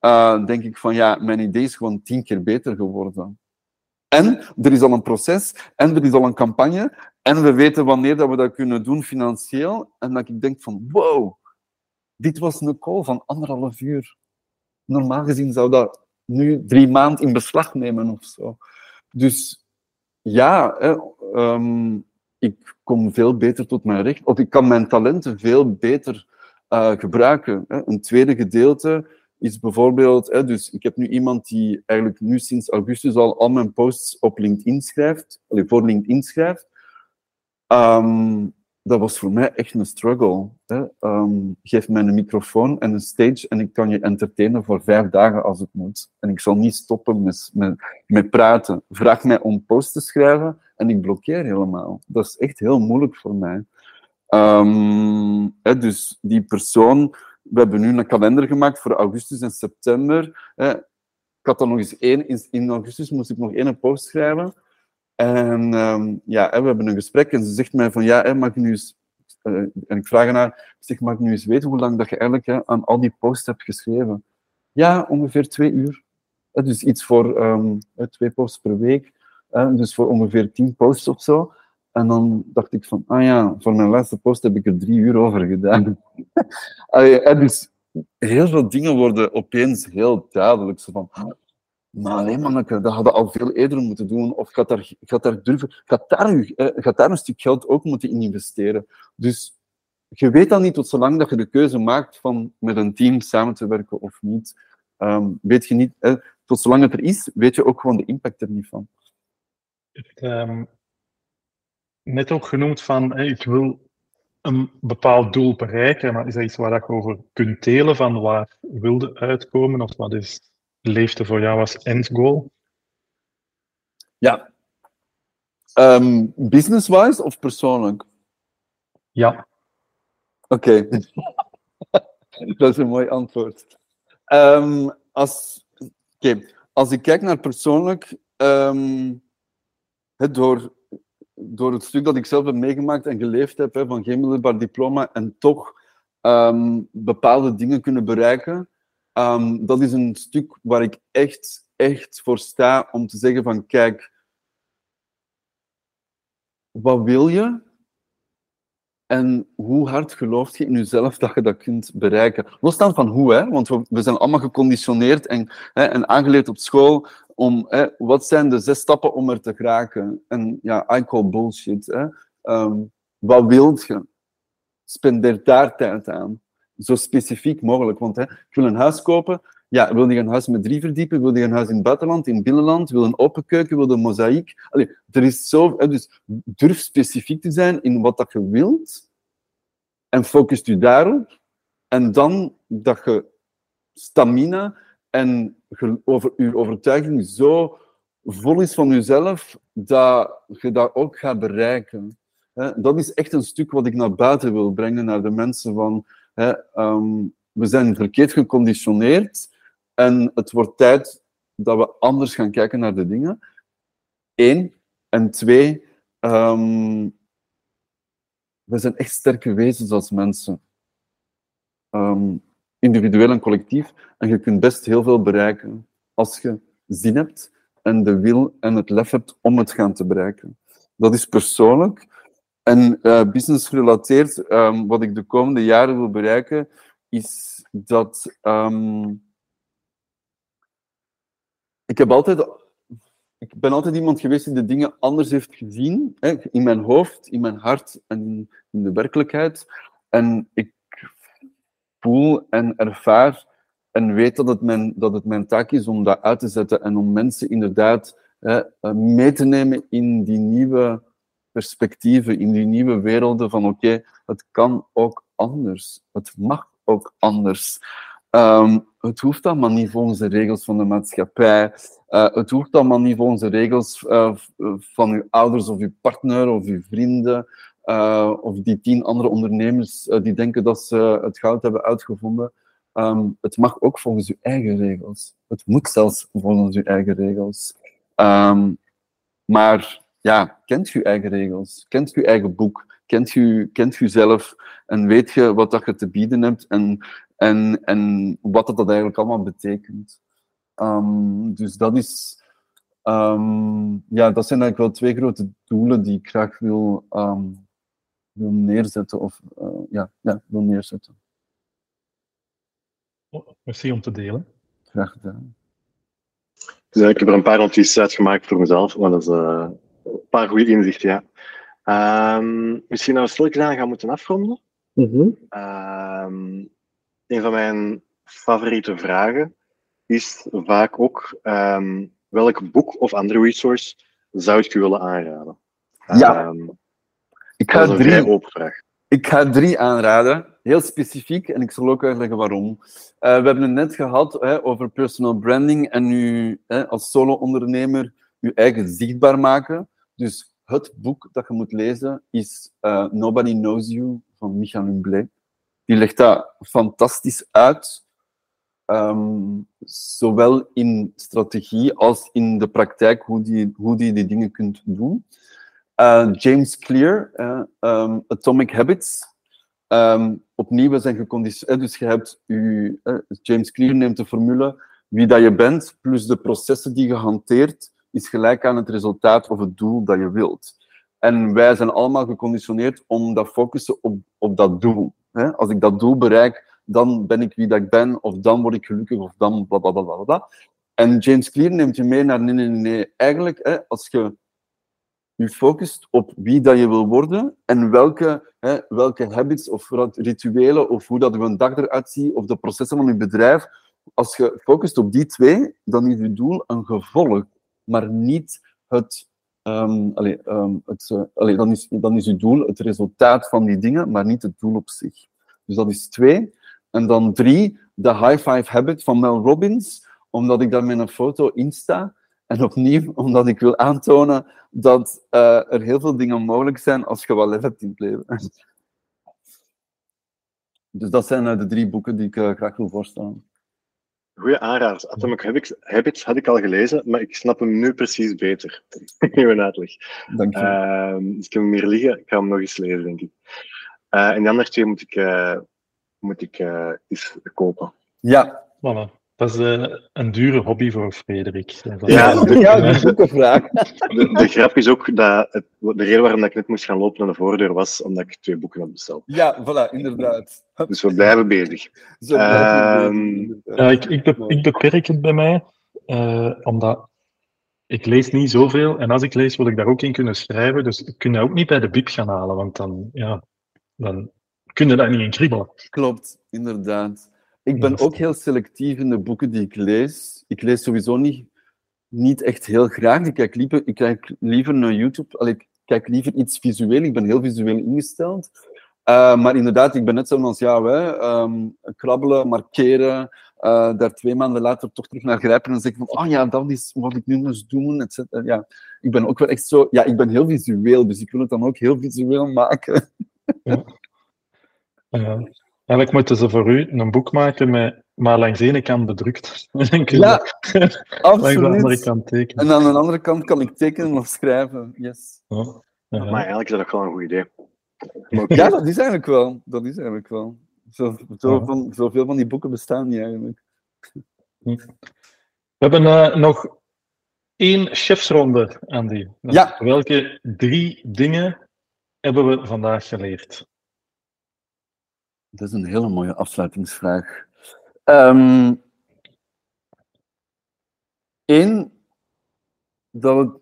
uh, denk ik van ja, mijn idee is gewoon tien keer beter geworden. En er is al een proces, en er is al een campagne, en we weten wanneer dat we dat kunnen doen financieel. En dat ik denk van wow, dit was een call van anderhalf uur. Normaal gezien zou dat nu drie maanden in beslag nemen of zo. Dus ja, um, ik kom veel beter tot mijn recht, of ik kan mijn talenten veel beter uh, gebruiken. Hè. Een tweede gedeelte is bijvoorbeeld, hè, dus ik heb nu iemand die eigenlijk nu sinds augustus al al mijn posts op LinkedIn schrijft, voor LinkedIn schrijft. Um, dat was voor mij echt een struggle. Hè. Ehm, geef mij een microfoon en een stage en ik kan je entertainen voor vijf dagen als het moet. En ik zal niet stoppen met, met, praten. Vraag mij om post te schrijven en ik blokkeer helemaal. Dat is echt heel moeilijk voor mij. Ehm, hè, dus die persoon, we hebben nu een kalender gemaakt voor augustus en september. Ik had dan nog eens één, in, augustus moest ik nog één post schrijven. En um, ja, we hebben een gesprek en ze zegt mij van ja, mag ik nu eens... Uh, en ik vraag haar, zeg, mag ik nu eens weten hoe lang dat je eigenlijk hè, aan al die posts hebt geschreven? Ja, ongeveer twee uur. Dus iets voor um, twee posts per week. Dus voor ongeveer tien posts of zo. En dan dacht ik van, ah ja, voor mijn laatste post heb ik er drie uur over gedaan. Allee, dus heel veel dingen worden opeens heel duidelijk. Van, maar alleen manneke, dat hadden al veel eerder moeten doen. Of gaat daar, gaat daar durven, gaat daar, eh, gaat daar een stuk geld ook moeten in investeren. Dus je weet dan niet tot zolang dat je de keuze maakt van met een team samen te werken of niet. Um, weet je niet, tot zolang het er is, weet je ook gewoon de impact er niet van.
Um, net ook genoemd van, hey, ik wil een bepaald doel bereiken, maar is dat iets waar je over kunt delen van waar wilde uitkomen of wat is leefde voor jou als endgoal?
Ja. Um, Business-wise of persoonlijk?
Ja.
Oké. Okay. Dat is een mooi antwoord. Um, als, okay. als ik kijk naar persoonlijk, um, het door, door het stuk dat ik zelf heb meegemaakt en geleefd heb, van geen middelbaar diploma, en toch bepaalde dingen kunnen bereiken, Um, dat is een stuk waar ik echt, echt voor sta om te zeggen van kijk, wat wil je? En hoe hard geloof je in jezelf dat je dat kunt bereiken? Losstaan van hoe, hè? want we, zijn allemaal geconditioneerd en, hè, en aangeleerd op school om hè, wat zijn de zes stappen om er te geraken? En ja, I call bullshit. Hè? Um, wat wilt je? Spendeer daar tijd aan zo specifiek mogelijk. Want hè, ik wil een huis kopen. Ja, wil je een huis met drie verdiepen? Wil je een huis in het buitenland, in het binnenland? Wil een open keuken? Wil je een mozaïek? Allee, er is zo... Dus durf specifiek te zijn in wat dat je wilt. En focus je daarop. En dan dat je stamina en over, je overtuiging zo vol is van jezelf, dat je dat ook gaat bereiken. Dat is echt een stuk wat ik naar buiten wil brengen, naar de mensen van Hè, um, we zijn verkeerd geconditioneerd en het wordt tijd dat we anders gaan kijken naar de dingen. Eén. En twee, um, we zijn echt sterke wezens als mensen. Um, individueel en collectief. En je kunt best heel veel bereiken als je zin hebt en de wil en het lef hebt om het gaan te bereiken. Dat is persoonlijk. En uh, business gerelateerd, um, wat ik de komende jaren wil bereiken, is dat ik heb altijd, ik ben altijd iemand geweest die de dingen anders heeft gezien, hè, in mijn hoofd, in mijn hart en in de werkelijkheid. En ik voel en ervaar en weet dat het mijn, dat het mijn taak is om dat uit te zetten en om mensen inderdaad hè, mee te nemen in die nieuwe perspectieven, in die nieuwe werelden van oké, het kan ook anders. Het mag ook anders. Um, het hoeft allemaal niet volgens de regels van de maatschappij. Uh, het hoeft allemaal niet volgens de regels uh, van uw ouders of uw partner of uw vrienden. Uh, of die tien andere ondernemers die denken dat ze het goud hebben uitgevonden. Um, het mag ook volgens uw eigen regels. Het moet zelfs volgens uw eigen regels. Um, maar ja, kent je eigen regels, kent je eigen boek, kent je, kent je zelf en weet je wat dat je te bieden hebt en, en, en wat dat, dat eigenlijk allemaal betekent. Um, dus dat is, um, ja, dat zijn eigenlijk wel twee grote doelen die ik graag wil, um, wil neerzetten of uh, ja, ja, wil neerzetten.
Oh, merci om te delen.
Graag gedaan.
Dus ik heb er een paar notities uitgemaakt voor mezelf, maar dat is uh, een paar goede inzichten, ja. Um, misschien dat we stil aan gaan moeten afronden.
Mm -hmm.
um, een van mijn favoriete vragen is vaak ook um, welk boek of andere resource zou ik u willen aanraden?
Ja. Ik
Dat is
ga
een
drie,
vraag.
ik ga drie aanraden, heel specifiek, en ik zal ook uitleggen waarom. Eh, we hebben het net gehad hè, over personal branding en u hè, als solo-ondernemer je eigen zichtbaar maken. Dus het boek dat je moet lezen is eh, Nobody Knows You van Michael Humblé. Die legt dat fantastisch uit, ehm, zowel in strategie als in de praktijk, hoe die, hoe die die dingen kunt doen. Uh, James Clear, eh, ehm, Atomic Habits. Ehm, opnieuw, zijn geconditioneerd. Dus je hebt je, eh, James Clear neemt de formule wie dat je bent, plus de processen die je hanteert, is gelijk aan het resultaat of het doel dat je wilt. En wij zijn allemaal geconditioneerd om dat focussen op, op dat doel. Hè? Als ik dat doel bereik, dan ben ik wie dat ik ben, of dan word ik gelukkig, of dan bla bla bla bla. En James Clear neemt je mee naar nee, nee, nee. Eigenlijk, hè, als je je focust op wie dat je wil worden en welke, hè, welke habits of rituelen of hoe dat een dag eruit ziet of de processen van je bedrijf. Als je focust op die twee, dan is je doel een gevolg, maar niet het. Um, allee, um, het allee, dan, is, dan is je doel het resultaat van die dingen, maar niet het doel op zich. Dus dat is twee. En dan drie, de high five habit van Mel Robbins, omdat ik daar met een foto in sta. En opnieuw, omdat ik wil aantonen dat uh, er heel veel dingen mogelijk zijn als je wat lef hebt in het leven. Dus dat zijn uh, de drie boeken die ik graag wil voorstellen.
Goeie aanraders. Atomic Habits, Habits had ik al gelezen, maar ik snap hem nu precies beter. mijn uitleg.
Dank je.
Uh, dus ik heb hem hier liggen. Ik ga hem nog eens lezen, denk ik. en die andere twee moet ik, moet ik eens kopen.
Ja.
Voilà. Dat is uh, een dure hobby voor Frederik.
Ja,
de, ja, dat is ook een vraag.
De, de, grap is ook dat het, de reden waarom ik net moest gaan lopen naar de voordeur was omdat ik twee boeken had besteld.
Ja, voilà, inderdaad.
Dus we blijven bezig.
Zo blijven
um,
bezig,
ja, ik, ik, be, ik, beperk het bij mij, uh, omdat ik lees niet zoveel. En als ik lees, wil ik daar ook in kunnen schrijven. Dus ik kun je ook niet bij de bib gaan halen, want dan, ja, dan kun je daar niet in kriebelen.
Klopt, inderdaad. Ik ben ook heel selectief in de boeken die ik lees. Ik lees sowieso niet, niet echt heel graag. Ik kijk liever, ik kijk liever naar YouTube. Allee, ik kijk liever iets visueel. Ik ben heel visueel ingesteld. Uh, maar inderdaad, ik ben net zoals jou. Hè. Um, krabbelen, markeren. Uh, daar twee maanden later toch terug naar grijpen en zeggen van, oh ja, dat is wat ik nu moest doen, et cetera. Ja, ik ben ook wel echt zo... Ja, ik ben heel visueel, dus ik wil het dan ook heel visueel maken.
Ja. Eigenlijk moeten ze voor u een boek maken met maar langs de ene kant bedrukt. En kun je
Ja,
langs de andere kant tekenen.
En aan de andere kant kan ik tekenen of schrijven. Yes.
Ja.
Maar eigenlijk is dat wel een goed idee.
Ja, dat is eigenlijk wel. Dat is eigenlijk wel. Zo, zo
Ja.
van, zoveel van die boeken bestaan niet eigenlijk.
We hebben eh, nog één chefsronde, Andy.
Ja.
Welke drie dingen hebben we vandaag geleerd?
Dat is een hele mooie afsluitingsvraag. Ehm Eén, dat het,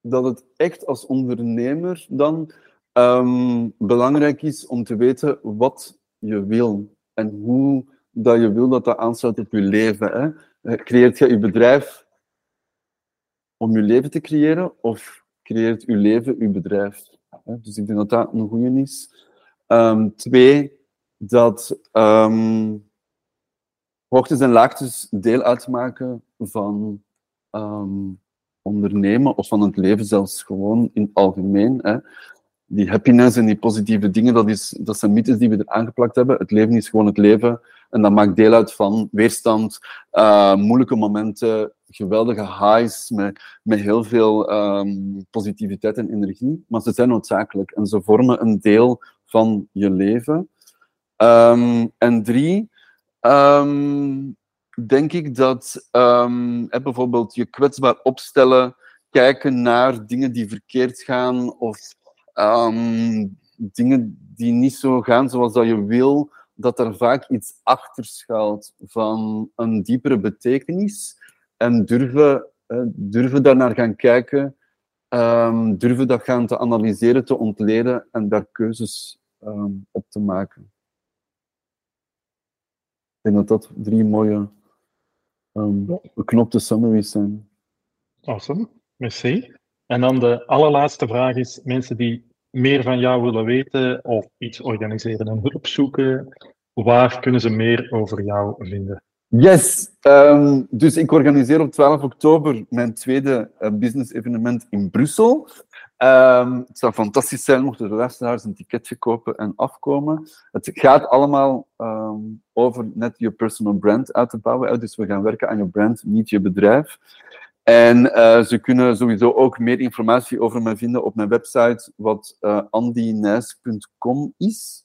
dat het echt als ondernemer dan ehm, belangrijk is om te weten wat je wil en hoe dat je wil dat dat aansluit op je leven. Hè? Creëert je je bedrijf om je leven te creëren of creëert je leven je bedrijf? Hè? Dus ik denk dat dat een goede is. Ehm, twee, dat ehm, hoogtes en laagtes deel uitmaken van ehm, ondernemen of van het leven zelfs gewoon in het algemeen. Hè. Die happiness en die positieve dingen, dat, is, dat zijn mythes die we er aangeplakt hebben. Het leven is gewoon het leven en dat maakt deel uit van weerstand, eh, moeilijke momenten, geweldige highs met, met heel veel positiviteit en energie. Maar ze zijn noodzakelijk en ze vormen een deel van je leven. Ehm, en drie, ehm, denk ik dat ehm, bijvoorbeeld je kwetsbaar opstellen, kijken naar dingen die verkeerd gaan of dingen die niet zo gaan zoals dat je wil, dat er vaak iets achter schuilt van een diepere betekenis. En durven, eh, durven daarnaar gaan kijken, durven dat gaan te analyseren, te ontleden en daar keuzes ehm, op te maken. Ik denk dat dat drie mooie ehm, beknopte summaries zijn.
Awesome, merci. En dan de allerlaatste vraag is, mensen die meer van jou willen weten of iets organiseren en hulp zoeken, waar kunnen ze meer over jou vinden?
Yes, um, dus ik organiseer op 12 oktober mijn tweede uh, business evenement in Brussel. Um, het zou fantastisch zijn mochten de luisteraars een ticketje kopen en afkomen. Het gaat allemaal um, over net je personal brand uit te bouwen. Dus we gaan werken aan je brand, niet je bedrijf. En uh, ze kunnen sowieso ook meer informatie over mij vinden op mijn website, wat uh, is.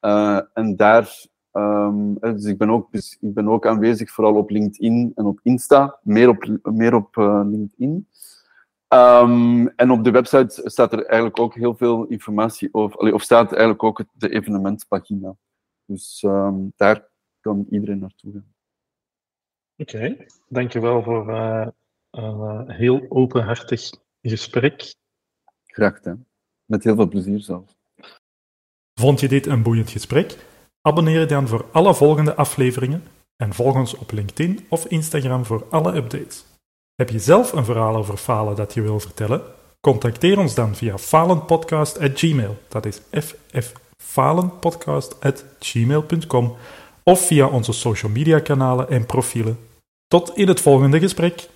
Uh, en daar, um, dus ik ben, ook, dus ik ben ook aanwezig vooral op LinkedIn en op Insta, meer op, meer op LinkedIn. Um, en op de website staat er eigenlijk ook heel veel informatie over, of staat eigenlijk ook de evenementpagina. Dus um, daar kan iedereen naartoe gaan.
Oké, okay. dankjewel voor uh, een uh, heel openhartig gesprek.
Graag gedaan. Met heel veel plezier zelfs.
Vond je dit een boeiend gesprek? Abonneer je dan voor alle volgende afleveringen en volg ons op LinkedIn of Instagram voor alle updates. Heb je zelf een verhaal over falen dat je wil vertellen? Contacteer ons dan via falenpodcast.gmail. Dat is fffalenpodcast.gmail.com of via onze social media kanalen en profielen. Tot in het volgende gesprek.